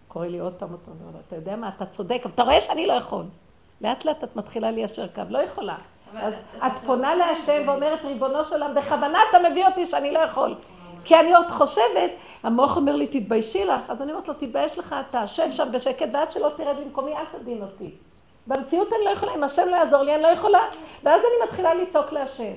S2: קורא לי עוד פעם, אומר, אתה יודע מה, אתה צודק, אבל אתה רואה שאני לא יכול. לאט לאט את מתחילה ליישר קו, לא יכולה. אז את פונה להשם ואומרת, ריבונו של עולם, בכוונה אתה מביא אותי שאני לא יכול. כי אני עוד חושבת, המוח אומר לי, תתביישי לך, אז אני אומרת לו, תתבייש לך, אתה שב שם בשקט, ועד שלא תרד למקומי, אל תדין אותי. במציאות אני לא יכולה, אם השם לא יעזור לי, אני לא יכולה. ואז אני מתחילה לצעוק להשם.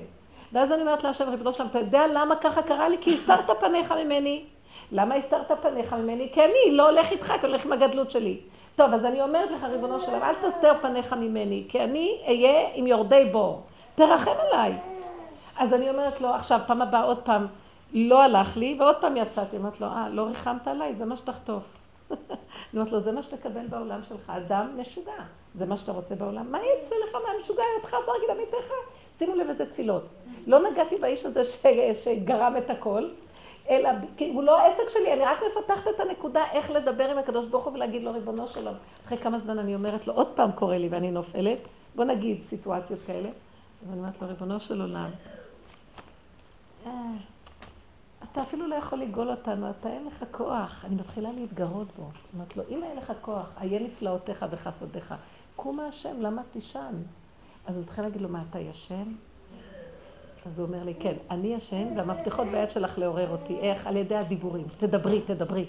S2: ואז אני אומרת להשם, ריבונו שלם, אתה יודע למה ככה קרה לי? כי הסתרת פניך ממני. למה הסתרת פניך ממני? כי אני לא הולך איתך, כי הולך עם הגדלות שלי. טוב, אז אני אומרת לך, ריבונו שלם, אל תסתר פניך ממני, כי אני אהיה עם יורדי בור. תרחם עליי. אז אני אומרת לו, עכשיו, פעם הבאה עוד פעם, לא הלך לי, ועוד פעם יצאתי. אמרת לו, אה, לא ריחמת עליי, זה מה שתחטוף. אני אומרת לו, זה מה שתקבל בעולם שלך, אדם משוגע. זה מה שאתה רוצה בעולם. מה יצא לך מהמשוגע? אותך תרגיל עמיתך? שימו לב איזה תפילות. לא נגעתי באיש הזה. שגרם את הכל, אלא כי הוא לא העסק שלי, אני רק מפתחת את הנקודה איך לדבר עם הקדוש ברוך הוא ולהגיד לו, ריבונו שלום. אחרי כמה זמן אני אומרת לו, עוד פעם קורה לי ואני נופלת, בוא נגיד סיטואציות כאלה, ואני אומרת לו, ריבונו של עולם, אה, אתה אפילו לא יכול לגאול אותנו, אתה אין לך כוח. אני מתחילה להתגרות בו. אומרת לו, אם אין לך כוח, איה נפלאותיך וחסדיך. קום מהשם, למה תישן? אז אני מתחילה להגיד לו, מה, אתה ישן? אז הוא אומר לי, כן, אני ישן, והמפתחות ביד שלך לעורר אותי. איך? על ידי הדיבורים. תדברי, תדברי.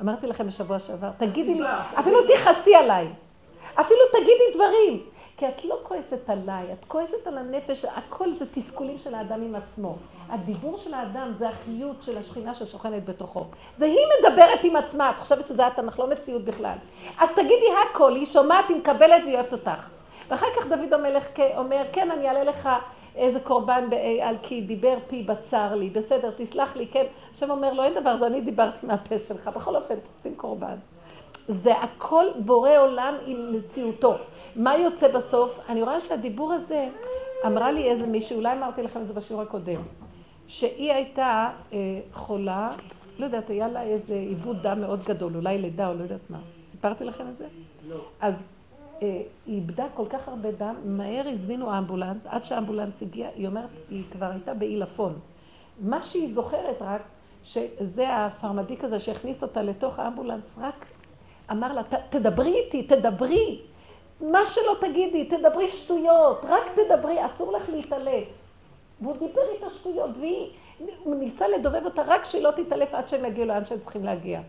S2: אמרתי לכם בשבוע שעבר, תגידי לי, אפילו תכעסי עליי. אפילו תגידי דברים. כי את לא כועסת עליי, את כועסת על הנפש, הכל זה תסכולים של האדם עם עצמו. הדיבור של האדם זה החיות של השכינה ששוכנת בתוכו. זה היא מדברת עם עצמה, את חושבת שזה התנ"ך, לא מציאות בכלל. אז תגידי הכל, היא שומעת, היא מקבלת והיא אוהבת אותך. ואחר כך דוד המלך אומר, כן, אני אעלה לך איזה קורבן על כי דיבר פי בצר לי, בסדר, תסלח לי, כן. השם אומר לו, אין דבר, זה אני דיברתי מהפה שלך, בכל אופן, תשים קורבן. זה הכל בורא עולם עם מציאותו. מה יוצא בסוף? אני רואה שהדיבור הזה, אמרה לי איזה מישהי, אולי אמרתי לכם את זה בשיעור הקודם, שהיא הייתה אה, חולה, לא יודעת, היה לה איזה עיבוד דם מאוד גדול, אולי לידה או לא יודעת מה. סיפרתי לכם את זה? לא. אז היא איבדה כל כך הרבה דם, מהר הזמינו אמבולנס, עד שהאמבולנס הגיע, היא אומרת, היא כבר הייתה בעילפון. מה שהיא זוכרת רק, שזה הפרמדיק הזה שהכניס אותה לתוך האמבולנס, רק אמר לה, תדברי איתי, תדברי. מה שלא תגידי, תדברי שטויות, רק תדברי, אסור לך להתעלף. והוא דיבר איתה שטויות, והוא ניסה לדובב אותה רק שהיא לא תתעלף עד שהם יגיעו לאן שהם צריכים להגיע.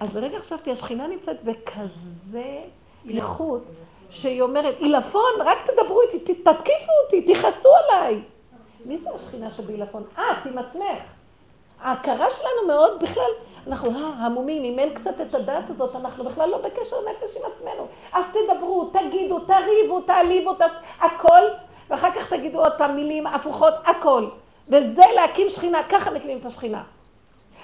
S2: אז לרגע חשבתי, השכינה נמצאת בכזה איכות, שהיא אומרת, עילפון, רק תדברו איתי, תתקיפו אותי, תכעסו עליי. מי זה השכינה שבעילפון? את, עם עצמך. ההכרה שלנו מאוד בכלל, אנחנו אה, המומים, אם אין קצת את הדעת הזאת, אנחנו בכלל לא בקשר נפש עם עצמנו. אז תדברו, תגידו, תריבו, תעליבו, ת... הכל, ואחר כך תגידו עוד פעם מילים הפוכות, הכל. וזה להקים שכינה, ככה מקימים את השכינה.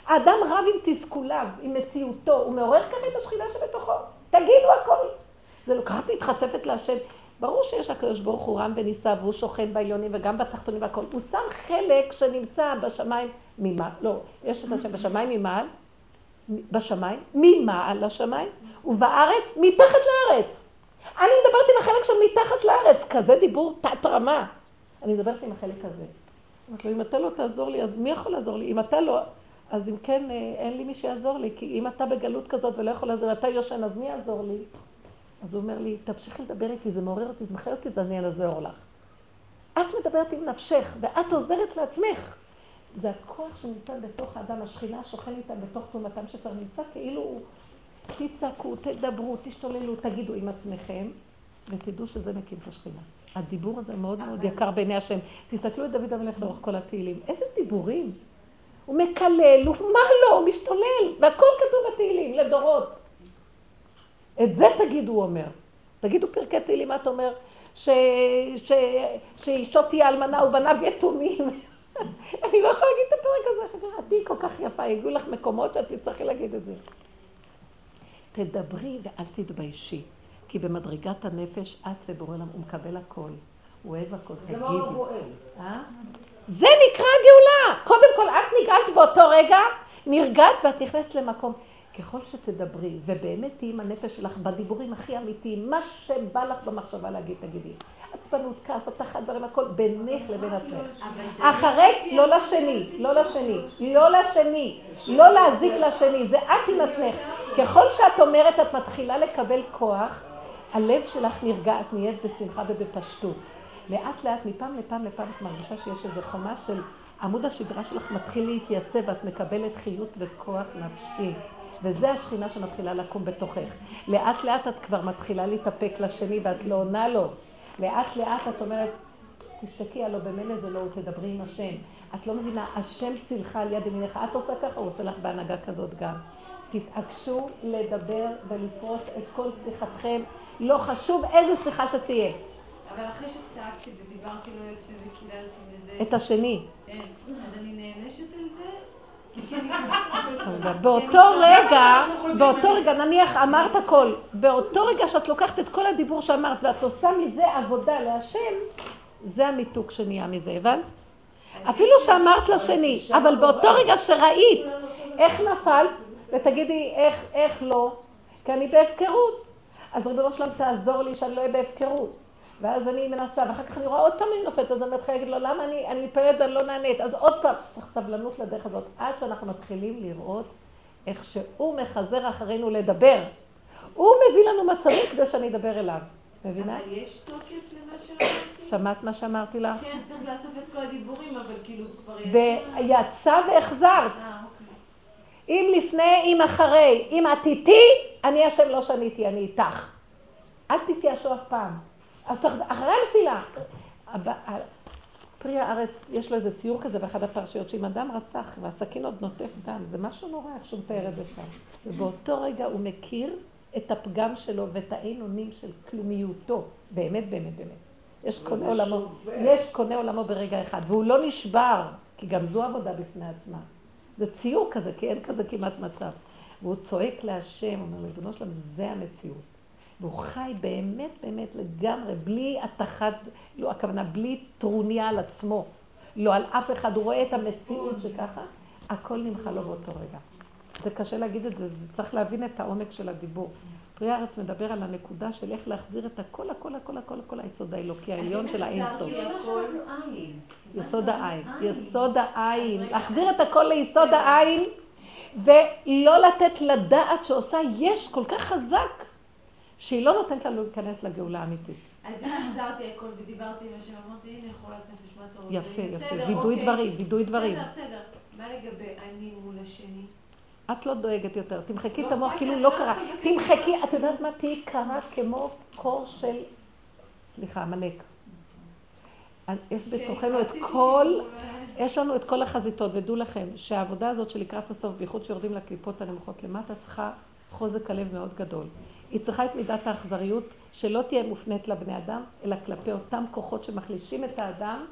S2: האדם רב עם תסכוליו, עם מציאותו, הוא מעורר ככה את השכינה שבתוכו. תגידו הכל. זה ככה מתחצפת להשם. ברור שיש הקדוש ברוך הוא רם ונישא והוא שוכן בעליונים וגם בתחתונים והכל. הוא שם חלק שנמצא בשמיים ממעל, לא, יש את השם בשמיים ממעל, בשמיים, ממעל לשמיים, ובארץ, מתחת לארץ. אני מדברת עם החלק של מתחת לארץ, כזה דיבור תת רמה. אני מדברת עם החלק הזה. אמרתי לו, אם אתה לא תעזור לי, אז מי יכול לעזור לי? אם אתה לא, אז אם כן, אה, אין לי מי שיעזור לי, כי אם אתה בגלות כזאת ולא יכול לעזור, אתה יושן, אז מי יעזור לי? אז הוא אומר לי, תמשיכי לדבר איתי, זה מעורר אותי, זה מחיה אותי, אז אני אעזור לך. את מדברת עם נפשך, ואת עוזרת לעצמך. זה הכוח שנמצא בתוך האדם, השכינה שוכן איתה בתוך תומתם שכבר נמצא כאילו תצעקו, תדברו, תשתוללו, תגידו עם עצמכם, ותדעו שזה מקים את השכינה. הדיבור הזה מאוד מאוד יקר בעיני השם. תסתכלו את דוד המלך לאורך כל התהילים. איזה דיבורים. הוא מקלל, הוא מה לא, הוא משתולל, והכל כתוב בתהילים, לדורות. את זה תגידו, הוא אומר. תגידו פרקי תהילים, מה אתה אומר? שאשתו תהיה אלמנה ובניו יתומים. אני לא יכולה להגיד את הפרק הזה, חברתי כל כך יפה, הגיעו לך מקומות שאת תצטרכי להגיד את זה. תדברי ואל תתביישי, כי במדרגת הנפש את ובורא עולם, הוא מקבל הכל, הוא אוהב הכל, תגידי. אה? זה נקרא גאולה. קודם כל, את נגאלת באותו רגע, נרגעת ואת נכנסת למקום. ככל שתדברי, ובאמת תהיי עם הנפש שלך בדיבורים הכי אמיתיים, מה שבא לך במחשבה להגיד, תגידי. עצבנות, כעס, התחת דברים, הכל בינך לבין עצמך. אחרי, לא לשני, לא לשני, לא לשני, לא להזיק לשני, זה את עם עצמך. ככל שאת אומרת, את מתחילה לקבל כוח, הלב שלך נרגע, את נהיית בשמחה ובפשטות. לאט לאט, מפעם לפעם לפעם, את מרגישה שיש איזו חומה של עמוד השדרה שלך מתחיל להתייצב, ואת מקבלת חיות וכוח נפשי. וזה השכינה שמתחילה לקום בתוכך. לאט לאט את כבר מתחילה להתאפק לשני ואת לא עונה לו. לאט לאט את אומרת, תשתקי, הלוא במילא זה לא, תדברי עם השם. את לא מבינה, השם צילך על יד ימינך, את עושה ככה, הוא עושה לך בהנהגה כזאת גם. תתעקשו לדבר ולפרוס את כל שיחתכם, לא חשוב איזה שיחה שתהיה.
S6: אבל אחרי שצעקתי ודיברתי לו יפה וקיללתי וזה...
S2: את השני.
S6: כן, אז אני נענשת על זה?
S2: באותו רגע, באותו רגע, נניח אמרת הכל, באותו רגע שאת לוקחת את כל הדיבור שאמרת ואת עושה מזה עבודה להשם, זה המיתוק שנהיה מזה, הבנת? אפילו שאמרת לשני, אבל באותו רגע שראית איך נפלת, ותגידי איך, איך לא, כי אני בהפקרות. אז ריבונו שלם תעזור לי שאני לא אהיה בהפקרות. ואז אני מנסה, ואחר כך אני רואה עוד פעם אני נופלת, אז אני מתחילה להגיד לו, למה אני, אני מתפללת ואני לא נענית? אז עוד פעם, צריך סבלנות לדרך הזאת, עד שאנחנו מתחילים לראות איך שהוא מחזר אחרינו לדבר. הוא מביא לנו מצבים כדי שאני אדבר אליו. מבינה?
S6: אבל יש תוקף למה שאמרתי?
S2: שמעת מה שאמרתי לך?
S6: כן, צריך לאסוף את כל הדיבורים, אבל כאילו כבר יצא.
S2: ויצא והחזרת.
S6: אה, אוקיי.
S2: אם לפני, אם אחרי, אם את איתי, אני השם לא שניתי, אני איתך. אל תתייאשו אף פעם. אז אחרי הנפילה. פרי הארץ, יש לו איזה ציור כזה באחד הפרשיות, שאם אדם רצח והסכין עוד נוטף דם, זה משהו נורא איך שהוא מתאר את זה שם. ובאותו רגע הוא מכיר את הפגם שלו ואת האין אונים של כלומיותו. באמת, באמת, באמת. יש קונה עולמו, יש קונה עולמו ברגע אחד, והוא לא נשבר, כי גם זו עבודה בפני עצמה. זה ציור כזה, כי אין כזה כמעט מצב. והוא צועק להשם, אומר לו, ריבונו שלם, זה המציאות. והוא חי באמת באמת לגמרי, בלי התחת, לא, הכוונה, בלי טרוניה על עצמו, לא על אף אחד, הוא רואה את המציאות שככה, הכל נמחה לו באותו רגע. זה קשה להגיד את זה, זה צריך להבין את העומק של הדיבור. פרי הארץ מדבר על הנקודה של איך להחזיר את הכל, הכל, הכל, הכל, הכל, היסוד האלוקי העליון של האינסוף. יסוד העין. יסוד העין. להחזיר את הכל ליסוד העין, ולא לתת לדעת שעושה יש כל כך חזק. שהיא לא נותנת לנו להיכנס לגאולה האמיתית.
S6: אז אם החזרתי הכל ודיברתי עם השם, אמרתי, הנה יכולה לתת נשמת אור.
S2: יפה, יפה. וידוי דברים, וידוי דברים.
S6: בסדר, בסדר. מה לגבי אני מול השני?
S2: את לא דואגת יותר, תמחקי את המוח כאילו לא קרה. תמחקי, את יודעת מה? תהיי קרה כמו קור של, סליחה, עמלק. יש בתוכנו את כל, יש לנו את כל החזיתות, ודעו לכם שהעבודה הזאת שלקראת הסוף, בייחוד שיורדים לקליפות הנמוכות למטה, צריכה חוזק הלב מאוד גדול. היא צריכה את מידת האכזריות שלא תהיה מופנית לבני אדם, אלא כלפי אותם כוחות שמחלישים את האדם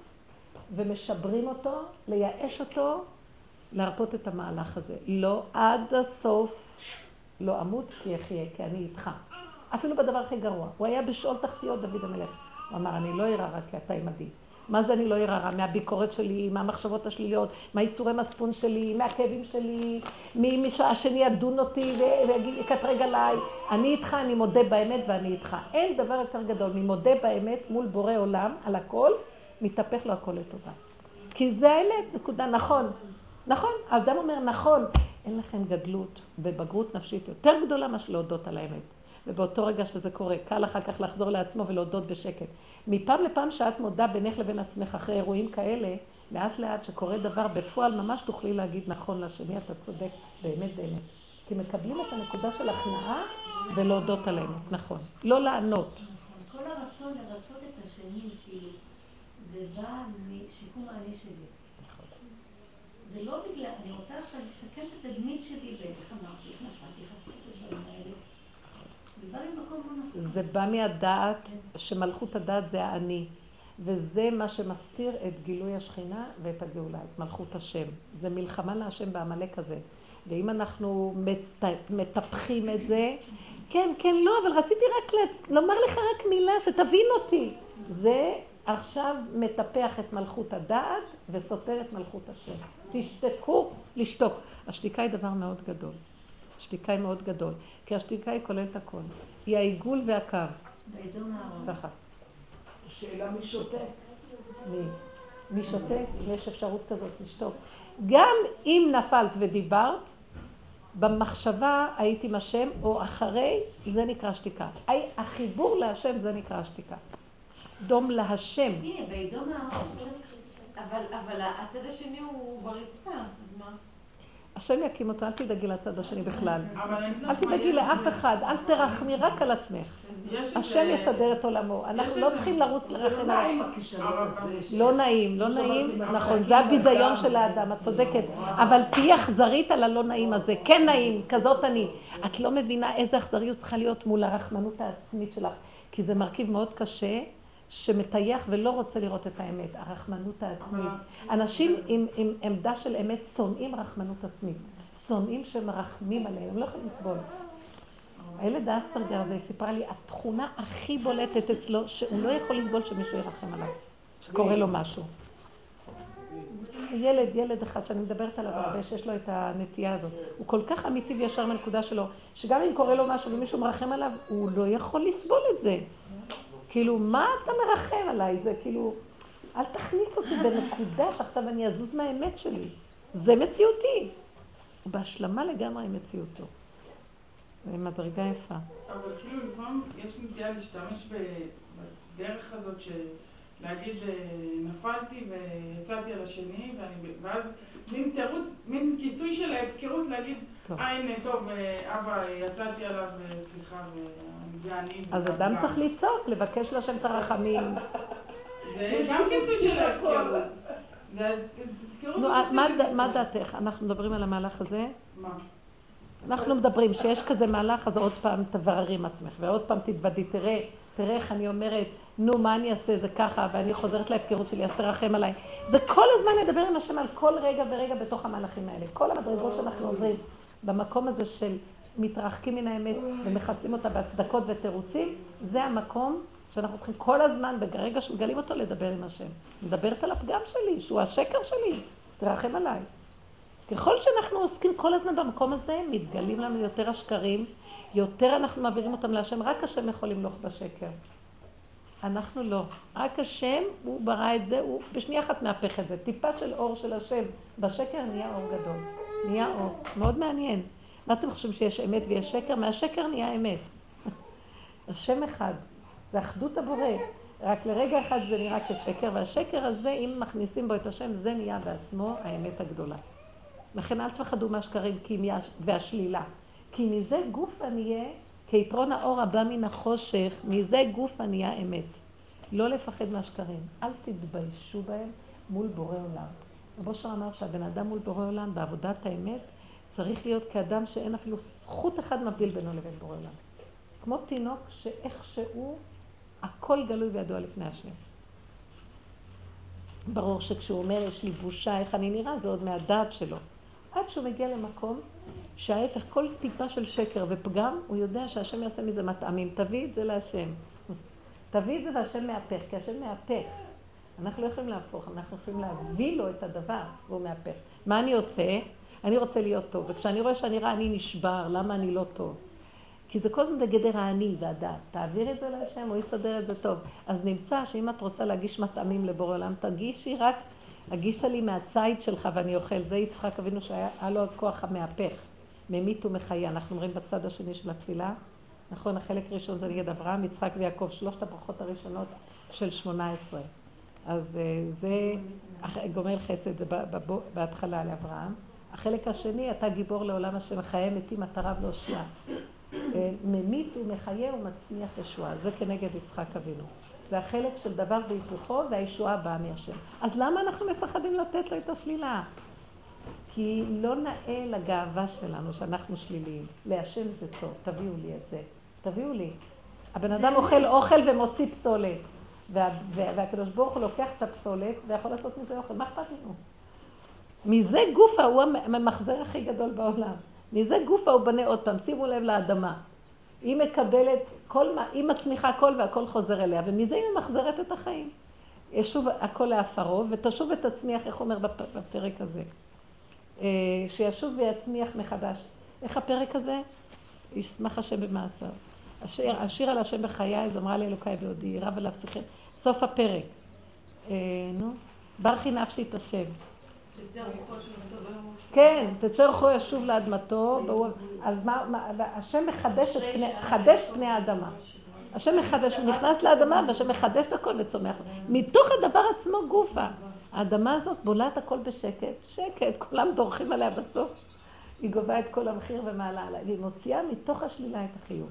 S2: ומשברים אותו, לייאש אותו, להרפות את המהלך הזה. לא עד הסוף, לא אמות כי אחיה, כי אני איתך. אפילו בדבר הכי גרוע. הוא היה בשאול תחתיות, דוד המלך. הוא אמר, אני לא אירא רק כי אתה עמדי. מה זה אני לא אראה רע? מהביקורת שלי, מהמחשבות השליליות, מהאיסורי מצפון שלי, מהכאבים שלי, ממי שהשני ידון אותי ויקטרג עליי. אני איתך, אני מודה באמת ואני איתך. אין דבר יותר גדול ממודה באמת מול בורא עולם על הכל, מתהפך לו הכל לטובה. כי זה האמת, נקודה, נכון. נכון, האדם אומר נכון, אין לכם גדלות ובגרות נפשית יותר גדולה מאשר להודות על האמת. ובאותו רגע שזה קורה, קל אחר כך לחזור לעצמו ולהודות בשקט. מפעם לפעם שאת מודה בינך לבין עצמך אחרי אירועים כאלה, לאט לאט שקורה דבר בפועל, ממש תוכלי להגיד נכון לשני, אתה צודק, באמת באמת. כי מקבלים את הנקודה של הכנעה ולהודות על האמת, נכון. לא לענות.
S3: כל הרצון לרצות את השני, כאילו, זה בא משיקום העני שלי. זה לא בגלל, אני רוצה עכשיו לשקם את התדמית שלי, ואיך אמרתי, איך נפלתי, חסיתי את הדברים האלה. זה בא
S2: מהדעת, שמלכות הדעת זה האני. וזה מה שמסתיר את גילוי השכינה ואת הגאולה, את מלכות השם. זה מלחמה להשם בעמלק הזה. ואם אנחנו מת, מטפחים את זה, כן, כן, לא, אבל רציתי רק לומר לך רק מילה שתבין אותי. זה עכשיו מטפח את מלכות הדעת וסותר את מלכות השם. תשתקו, לשתוק. השתיקה היא דבר מאוד גדול. השתיקה היא מאוד גדול, כי השתיקה היא כוללת הכל. היא העיגול והקו. ככה.
S4: שאלה מי שותק.
S2: מי? מי שותק? אם יש אפשרות כזאת לשתוק. גם אם נפלת ודיברת, במחשבה הייתי עם השם, או אחרי, זה נקרא שתיקה. החיבור להשם זה נקרא שתיקה. דום להשם.
S3: הנה, הארון.
S6: אבל, אבל הצד השני הוא ברצפה, אז מה?
S2: השם יקים אותו, אל תדאגי לצד השני בכלל. אל תדאגי לאף אחד, אל תרחמי רק על עצמך. השם יסדר את עולמו. אנחנו לא צריכים לרוץ לרחם
S4: הכישלון הזה. ש-
S2: לא נעים, לא נעים, נכון, זה הביזיון. של האדם, את צודקת, אבל תהיי אכזרית על הלא נעים הזה, כן נעים, כזאת אני. את לא מבינה איזה אכזריות צריכה להיות מול הרחמנות העצמית שלך, כי זה מרכיב מאוד קשה, שמטייח ולא רוצה לראות את האמת, הרחמנות העצמית. אנשים עם, עם עמדה של אמת שונאים רחמנות עצמית, שונאים שמרחמים עליהם, הם לא יכולים לסבול. הילד האספרגר הזה, היא סיפרה לי, התכונה הכי בולטת אצלו, שהוא לא יכול לסבול שמישהו ירחם עליו, שקורה לו משהו. ילד, ילד אחד שאני מדברת עליו הרבה, שיש לו את הנטייה הזאת. הוא כל כך אמיתי וישר מהנקודה שלו, שגם אם קורה לו משהו ומישהו מרחם עליו, הוא לא יכול לסבול את זה. כאילו, מה אתה מרחם עליי? זה כאילו, אל תכניס אותי בנקודה שעכשיו אני אזוז מהאמת שלי. זה מציאותי. בהשלמה לגמרי עם מציאותו. זה מדרגה יפה.
S1: אבל כאילו לפעמים יש נטייה להשתמש בדרך הזאת של להגיד אה, נפלתי ויצאתי על השני ואני, ואז מין תירוץ, מין כיסוי של ההפקרות להגיד. אה הנה טוב אה, אבא יצאתי עליו אה, סליחה וזה אני
S2: אז אדם
S1: אתה."
S2: צריך לצעוק, לבקש להשם את הרחמים.
S1: זה גם כיסוי של ההפקרות.
S2: נו, מה. דעתך? אנחנו מדברים על המהלך הזה?
S1: מה?
S2: אנחנו מדברים שיש כזה מהלך, אז עוד פעם תבררי עם עצמך, ועוד פעם תתוודי, תראה, תראה איך אני אומרת, נו, מה אני אעשה, זה ככה, ואני חוזרת להפקרות שלי, אז תרחם עליי. זה כל הזמן לדבר עם השם על כל רגע ורגע בתוך המהלכים האלה. כל המדרגות שאנחנו עוברים במקום הזה של מתרחקים מן האמת ומכסים אותה בהצדקות ותירוצים, זה המקום שאנחנו צריכים כל הזמן, ברגע שמגלים אותו, לדבר עם השם. מדברת על הפגם שלי, שהוא השקר שלי, תרחם עליי. ככל שאנחנו עוסקים כל הזמן במקום הזה, מתגלים לנו יותר השקרים, יותר אנחנו מעבירים אותם להשם, רק השם יכול למלוך בשקר. אנחנו לא. רק השם, הוא ברא את זה, הוא בשנייה אחת מהפך את זה. טיפה של אור של השם בשקר נהיה אור גדול. נהיה אור. מאוד מעניין. מה אתם חושבים שיש אמת ויש שקר? מהשקר נהיה אמת. השם אחד. זה אחדות הבורא. רק לרגע אחד זה נראה כשקר, והשקר הזה, אם מכניסים בו את השם, זה נהיה בעצמו האמת הגדולה. לכן אל תפחדו מהשקרים והשלילה. כי מזה גוף ענייה, כיתרון האור הבא מן החושך, מזה גוף ענייה אמת. לא לפחד מהשקרים. אל תתביישו בהם מול בורא עולם. רב אושר אמר שהבן אדם מול בורא עולם בעבודת האמת צריך להיות כאדם שאין אפילו זכות אחד מבדיל בינו לבין בורא עולם. כמו תינוק שאיכשהו הכל גלוי וידוע לפני השם. ברור שכשהוא אומר יש לי בושה איך אני נראה זה עוד מהדעת שלו. עד שהוא מגיע למקום שההפך כל טיפה של שקר ופגם הוא יודע שהשם יעשה מזה מטעמים. תביא את זה להשם. תביא את זה והשם מהפך, כי השם מהפך. אנחנו לא יכולים להפוך, אנחנו יכולים להביא לו את הדבר והוא מהפך. מה אני עושה? אני רוצה להיות טוב, וכשאני רואה שאני רע אני נשבר, למה אני לא טוב? כי זה כל הזמן בגדר האני והדעת. תעביר את זה להשם, הוא יסדר את זה טוב. אז נמצא שאם את רוצה להגיש מטעמים לבורא עולם, תגישי רק, הגישה לי מהציד שלך ואני אוכל. זה יצחק אבינו שהיה לו הכוח המהפך, ממית ומחיה. אנחנו אומרים בצד השני של התפילה. נכון, החלק הראשון זה נגד אברהם, יצחק ויעקב, שלושת הברכות הראשונות של שמונה עשרה. אז אה, זה גומל חסד, זה בהתחלה לאברהם. החלק השני, אתה גיבור לעולם השם, חיי מתים, רב להושיע. אה, ממית ומחיה ומצמיח ישועה. זה כנגד יצחק אבינו. זה החלק של דבר והיפוכו והישועה באה מהשם. אז למה אנחנו מפחדים לתת לו את השלילה? כי לא נאה לגאווה שלנו שאנחנו שליליים. להשם זה טוב, תביאו לי את זה. תביאו לי. הבן אדם אוכל אוכל ומוציא פסולת. וה, וה, והקדוש ברוך הוא לוקח את הפסולת ויכול לעשות מזה אוכל. מה אכפת לנו? מזה גופה הוא הממחזר הכי גדול בעולם. מזה גופה הוא בנה עוד פעם. שימו לב לאדמה. היא מקבלת כל מה, היא מצמיחה הכל והכל חוזר אליה, ומזה היא ממחזרת את החיים. ישוב הכל לעפרו, ותשוב ותצמיח, איך אומר בפרק הזה? אה, שישוב ויצמיח מחדש. איך הפרק הזה? ישמח השם במעשיו. אשר, אשיר על השם בחיי, זמרה לאלוקיי בעודי, רב עליו שיחם. סוף הפרק. אה, נו, ברכי נפשי את השם. כן, תצא רוחו ישוב לאדמתו, אז מה, השם מחדש את פני, חדש פני האדמה. השם מחדש, הוא נכנס לאדמה והשם מחדש את הכל וצומח. מתוך הדבר עצמו גופה. האדמה הזאת בולעת הכל בשקט, שקט, כולם דורכים עליה בסוף. היא גובה את כל המחיר ומעלה עליה, והיא מוציאה מתוך השלילה את החיוב.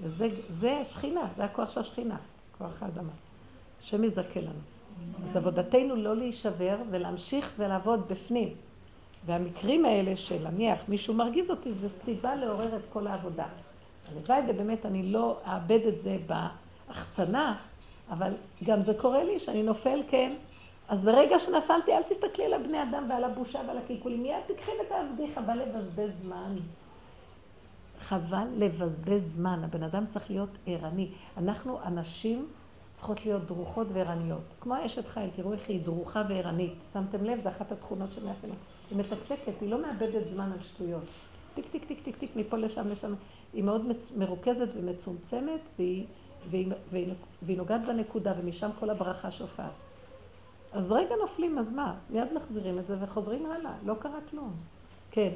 S2: וזה שכינה, זה הכוח של השכינה, כוח האדמה. השם יזכה לנו. אז עבודתנו לא להישבר ולהמשיך ולעבוד בפנים. והמקרים האלה של להניח מישהו מרגיז אותי, זה סיבה לעורר את כל העבודה. הלוואי ובאמת אני לא אאבד את זה בהחצנה, אבל גם זה קורה לי שאני נופל, כן. אז ברגע שנפלתי, אל תסתכלי על הבני אדם ועל הבושה ועל הקלקולים, מיד תקחי ותעבדי, חבל לבזבז זמן. חבל לבזבז זמן, הבן אדם צריך להיות ערני. אנחנו אנשים צריכות להיות דרוכות וערניות. כמו אשת חיל, תראו איך היא דרוכה וערנית. שמתם לב, זו אחת התכונות של מאפיינים. היא מתקתקת, היא לא מאבדת זמן על שטויות. טיק, טיק, טיק, טיק, טיק, מפה לשם, לשם. היא מאוד. מרוכזת ומצומצמת, והיא, והיא, והיא, והיא נוגעת בנקודה, ומשם כל הברכה שופעת. אז רגע נופלים, אז מה? מיד מחזירים את זה וחוזרים הלאה, לא קרה כלום. כן.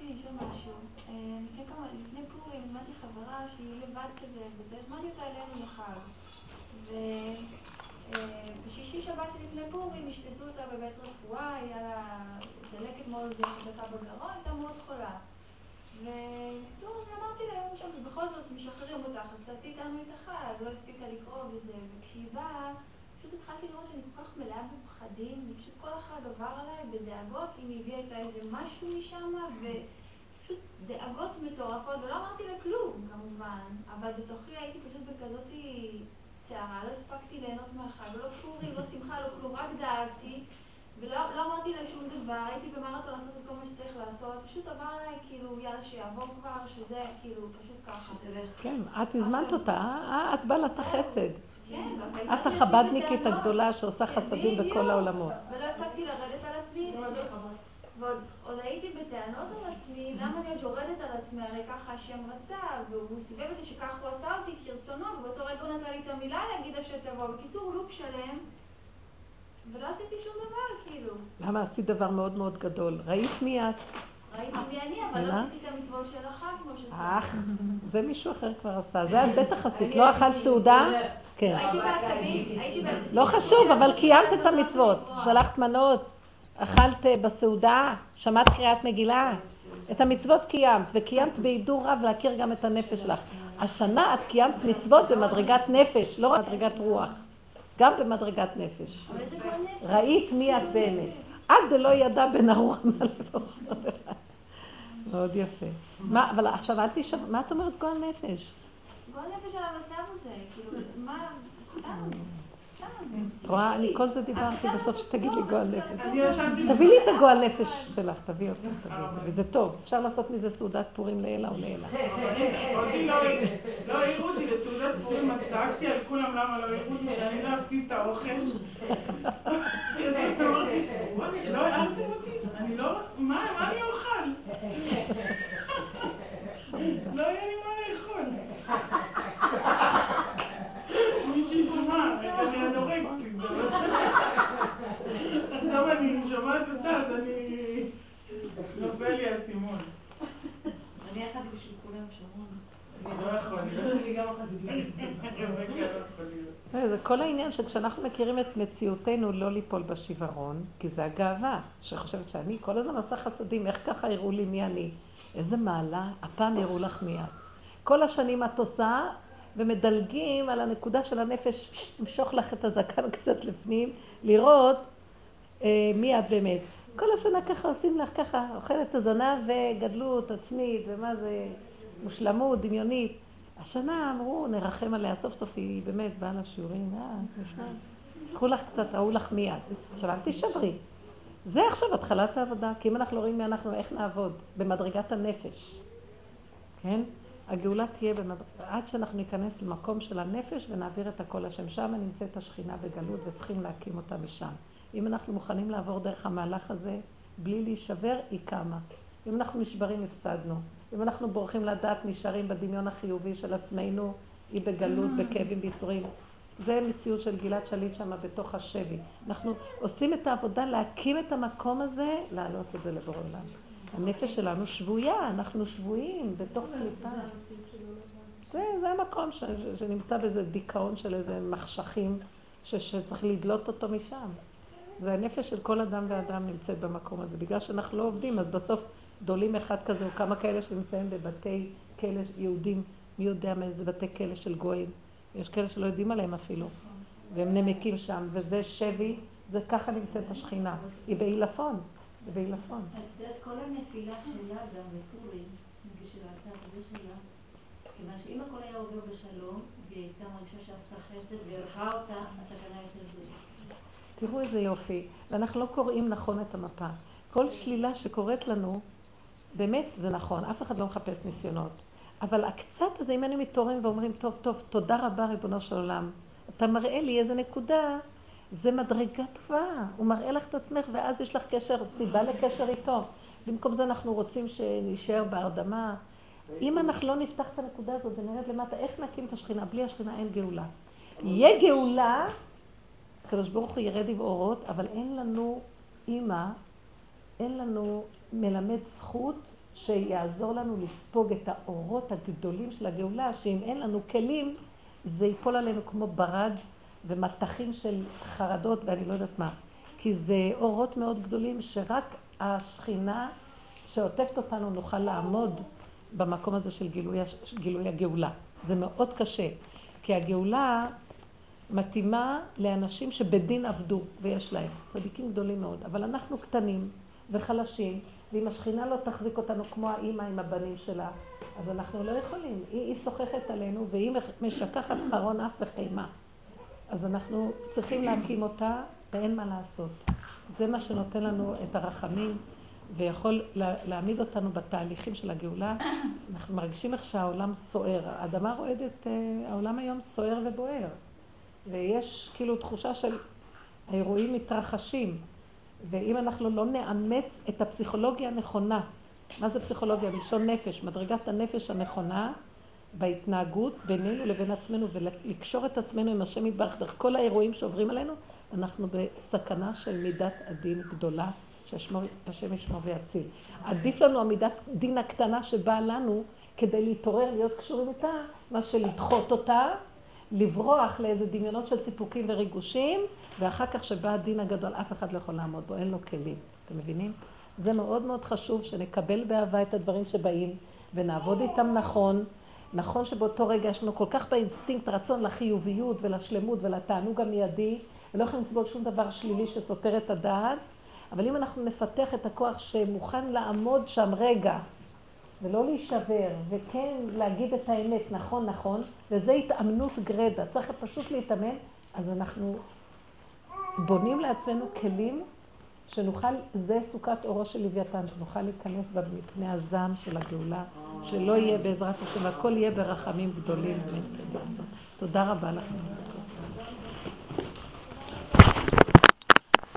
S6: יש לו משהו. אה, לפני כמה, לפני פורים, הזמנתי חברה שהיא לבד כזה, וזה, הזמנתי אותה אלינו לחג. ובשישי אה, שבת שלפני פורים אשפזו אותה בבית רפואה, היה לה דלקת מאוד חזקה בגרון, הייתה מאוד חולה. ובקיצור, אמרתי שם, בכל זאת משחררים אותך, אז תעשי איתנו את החג, לא הספיקה לקרוא וזה, וכשהיא באה, פשוט התחלתי לראות שאני כל כך מלאה בפחדים, ופשוט כל אחד עבר עליי בדאגות, אם הביאה איתה איזה משהו משם, ופשוט דאגות מטורפות, ולא אמרתי לה כלום, כמובן, אבל בתוכי הייתי פשוט בכזאתי... סערה, לא הספקתי ליהנות מהחג, לא פורים, לא שמחה, לא כלום, רק דאגתי, ולא לא אמרתי לה שום דבר, הייתי במרתון לעשות את כל מה שצריך לעשות, פשוט עבר עליי כאילו, יאללה שיעבור כבר, שזה כאילו, פשוט ככה.
S2: כן, את הזמנת אותה, אה, את בעלת החסד. את החבדניקית הגדולה שעושה חסדים בכל העולמות.
S6: ולא הפסקתי לרדת על עצמי, ועוד הייתי בטענות על עצמי, למה אני עוד יורדת על עצמי, הרי ככה השם רצה, והוא סיבב אותי שכך הוא עשה אותי כרצונו, ובאותו רגע הוא נתן לי את המילה להגיד אשר תבוא. בקיצור, לופ שלם, ולא עשיתי שום דבר, כאילו.
S2: למה עשית דבר מאוד מאוד גדול? ראית מי את?
S6: ראיתי מי אני, אבל לא עשיתי את המצוות של החג כמו שצריך.
S2: אך, זה מישהו אחר כבר עשה. זה את בטח עשית. לא אכלת סעודה?
S6: כן.
S2: לא חשוב, אבל קיימת את המצוות. שלחת מנות. אכלת בסעודה, שמעת קריאת מגילה, את המצוות קיימת, וקיימת בהידור רב להכיר גם את הנפש שלך. השנה את קיימת מצוות במדרגת נפש, לא רק במדרגת רוח, גם במדרגת נפש. ראית מי את באמת. עד דלא ידע בין הרוחמה לבחור. מאוד יפה. מה, אבל עכשיו אל תשאל, מה את אומרת גועל נפש?
S6: גועל נפש על המצב הזה, מה, סתם.
S2: את רואה, אני כל זה דיברתי בסוף שתגיד לי גועל נפש. תביא לי את הגועל נפש שלך, תביא אותו, תביא אותו. וזה טוב, אפשר לעשות מזה סעודת פורים לעילא או לעילא.
S1: אותי לא, לא העירו אותי לסעודת פורים, אז צעקתי על כולם למה לא העירו אותי, שאני לא אפסיד את האוכל. לא הערתם אותי? אני לא, מה אני אוכל? לא יהיה לי מה לאכול. מישהי שמע, אני אנורקסית. עכשיו אני שומעת אותה, אז אני... נופל לי האסימון.
S6: אני אכלתי בשביל כולם שרון.
S2: זה העניין שכשאנחנו מכירים את מציאותנו לא ליפול בשיוורון, כי זה הגאווה, שחושבת שאני כל הזמן עושה חסדים, איך ככה הראו לי מי אני? איזה מעלה, הפעם הראו לך מי את. כל השנים את עושה, ומדלגים על הנקודה של הנפש, למשוך לך את הזקן קצת לפנים, לראות אה, מי את באמת. כל השנה ככה עושים לך ככה, אוכלת הזונה וגדלות עצמית, ומה זה מושלמות, דמיונית. השנה אמרו, נרחם עליה, סוף סוף היא באמת באה לשיעורים, אה, נשמע. קחו לך קצת, ראו לך מיד. עכשיו, אל תישברי. זה עכשיו התחלת העבודה, כי אם אנחנו לא רואים מי אנחנו, איך נעבוד? במדרגת הנפש. כן? הגאולה תהיה במד... עד שאנחנו ניכנס למקום של הנפש ונעביר את הכל לשם. שם נמצאת השכינה בגלות וצריכים להקים אותה משם. אם אנחנו מוכנים לעבור דרך המהלך הזה בלי להישבר, היא קמה. אם אנחנו נשברים, הפסדנו. אם אנחנו בורחים לדעת, נשארים בדמיון החיובי של עצמנו, היא בגלות, בכאבים, בייסורים. זה מציאות של גלעד שליט שם בתוך השבי. אנחנו עושים את העבודה להקים את המקום הזה, להעלות את זה לבורא עולם. הנפש שלנו שבויה, אנחנו שבויים בתוך קליפה. זה, זה המקום ש, ש, שנמצא באיזה דיכאון של איזה מחשכים ש, שצריך לדלות אותו משם. זה הנפש של כל אדם ואדם נמצאת במקום הזה. בגלל שאנחנו לא עובדים, אז בסוף דולים אחד כזה, או כמה כאלה שנמצאים בבתי כלא יהודים, מי יודע מאיזה בתי כלא של גויים. יש כאלה שלא יודעים עליהם אפילו, והם נמקים שם, וזה שבי, זה ככה נמצאת השכינה. היא בעילפון, היא בעילפון.
S3: את יודעת, כל הנפילה שלה גם בפורים, של הזה שלה, כיוון שאם הכל היה עובר בשלום, והיא הייתה מרגישה שעשתה חסד וערכה אותה, הסכנה יותר גדולה.
S2: תראו איזה יופי, ואנחנו לא קוראים נכון את המפה. כל שלילה שקורית לנו, באמת זה נכון, אף אחד לא מחפש ניסיונות. אבל הקצת הזה, אם היינו מתעוררים ואומרים, טוב, טוב, תודה רבה, ריבונו של עולם, אתה מראה לי איזה נקודה, זה מדרגה טובה. הוא מראה לך את עצמך, ואז יש לך קשר, סיבה לקשר איתו. במקום זה אנחנו רוצים שנשאר בהרדמה. אם אנחנו לא נפתח את הנקודה הזאת ונרד למטה, איך נקים את השכינה? בלי השכינה אין גאולה. יהיה גאולה, הקדוש ברוך הוא ירד עם אורות, אבל אין לנו אימא, אין לנו מלמד זכות שיעזור לנו לספוג את האורות הגדולים של הגאולה, שאם אין לנו כלים, זה ייפול עלינו כמו ברד ומטחים של חרדות ואני לא יודעת מה. כי זה אורות מאוד גדולים שרק השכינה שעוטפת אותנו נוכל לעמוד במקום הזה של גילוי, גילוי הגאולה. זה מאוד קשה, כי הגאולה מתאימה לאנשים שבדין עבדו ויש להם, צדיקים גדולים מאוד, אבל אנחנו קטנים וחלשים ואם השכינה לא תחזיק אותנו כמו האימא עם הבנים שלה, אז אנחנו לא יכולים. היא, היא עלינו והיא משכחת חרון אף וחימה. אז אנחנו צריכים להקים אותה ואין מה לעשות. זה מה שנותן לנו את הרחמים ויכול להעמיד אותנו בתהליכים של הגאולה. אנחנו מרגישים איך שהעולם סוער. האדמה רועדת, אה, העולם היום סוער ובוער. ויש כאילו תחושה של האירועים מתרחשים. ואם אנחנו לא נאמץ את הפסיכולוגיה הנכונה, מה זה פסיכולוגיה? מלשון נפש, מדרגת הנפש הנכונה בהתנהגות בינינו לבין עצמנו ולקשור את עצמנו עם השם יתברך דרך כל האירועים שעוברים עלינו, אנחנו בסכנה של מידת הדין גדולה שהשם ישמור ויציל. עדיף לנו המידת דין הקטנה שבאה לנו כדי להתעורר, להיות קשורים איתה, מה שלדחות אותה לברוח לאיזה דמיונות של סיפוקים וריגושים, ואחר כך שבא הדין הגדול, אף אחד לא יכול לעמוד בו, אין לו כלים. אתם מבינים? זה מאוד מאוד חשוב שנקבל באהבה את הדברים שבאים, ונעבוד איתם נכון. נכון שבאותו רגע יש לנו כל כך באינסטינקט רצון לחיוביות ולשלמות ולתענוג המיידי, ולא יכולים לסבול שום דבר שלילי שסותר את הדעת, אבל אם אנחנו נפתח את הכוח שמוכן לעמוד שם רגע, ולא להישבר, וכן להגיד את האמת, נכון, נכון, וזה התאמנות גרדה, צריך פשוט להתאמן, אז אנחנו בונים לעצמנו כלים שנוכל, זה סוכת אורו של לוויתן, שנוכל להיכנס בה מפני הזעם של הגאולה, שלא יהיה בעזרת השם, הכל יהיה ברחמים גדולים. תודה רבה לכם.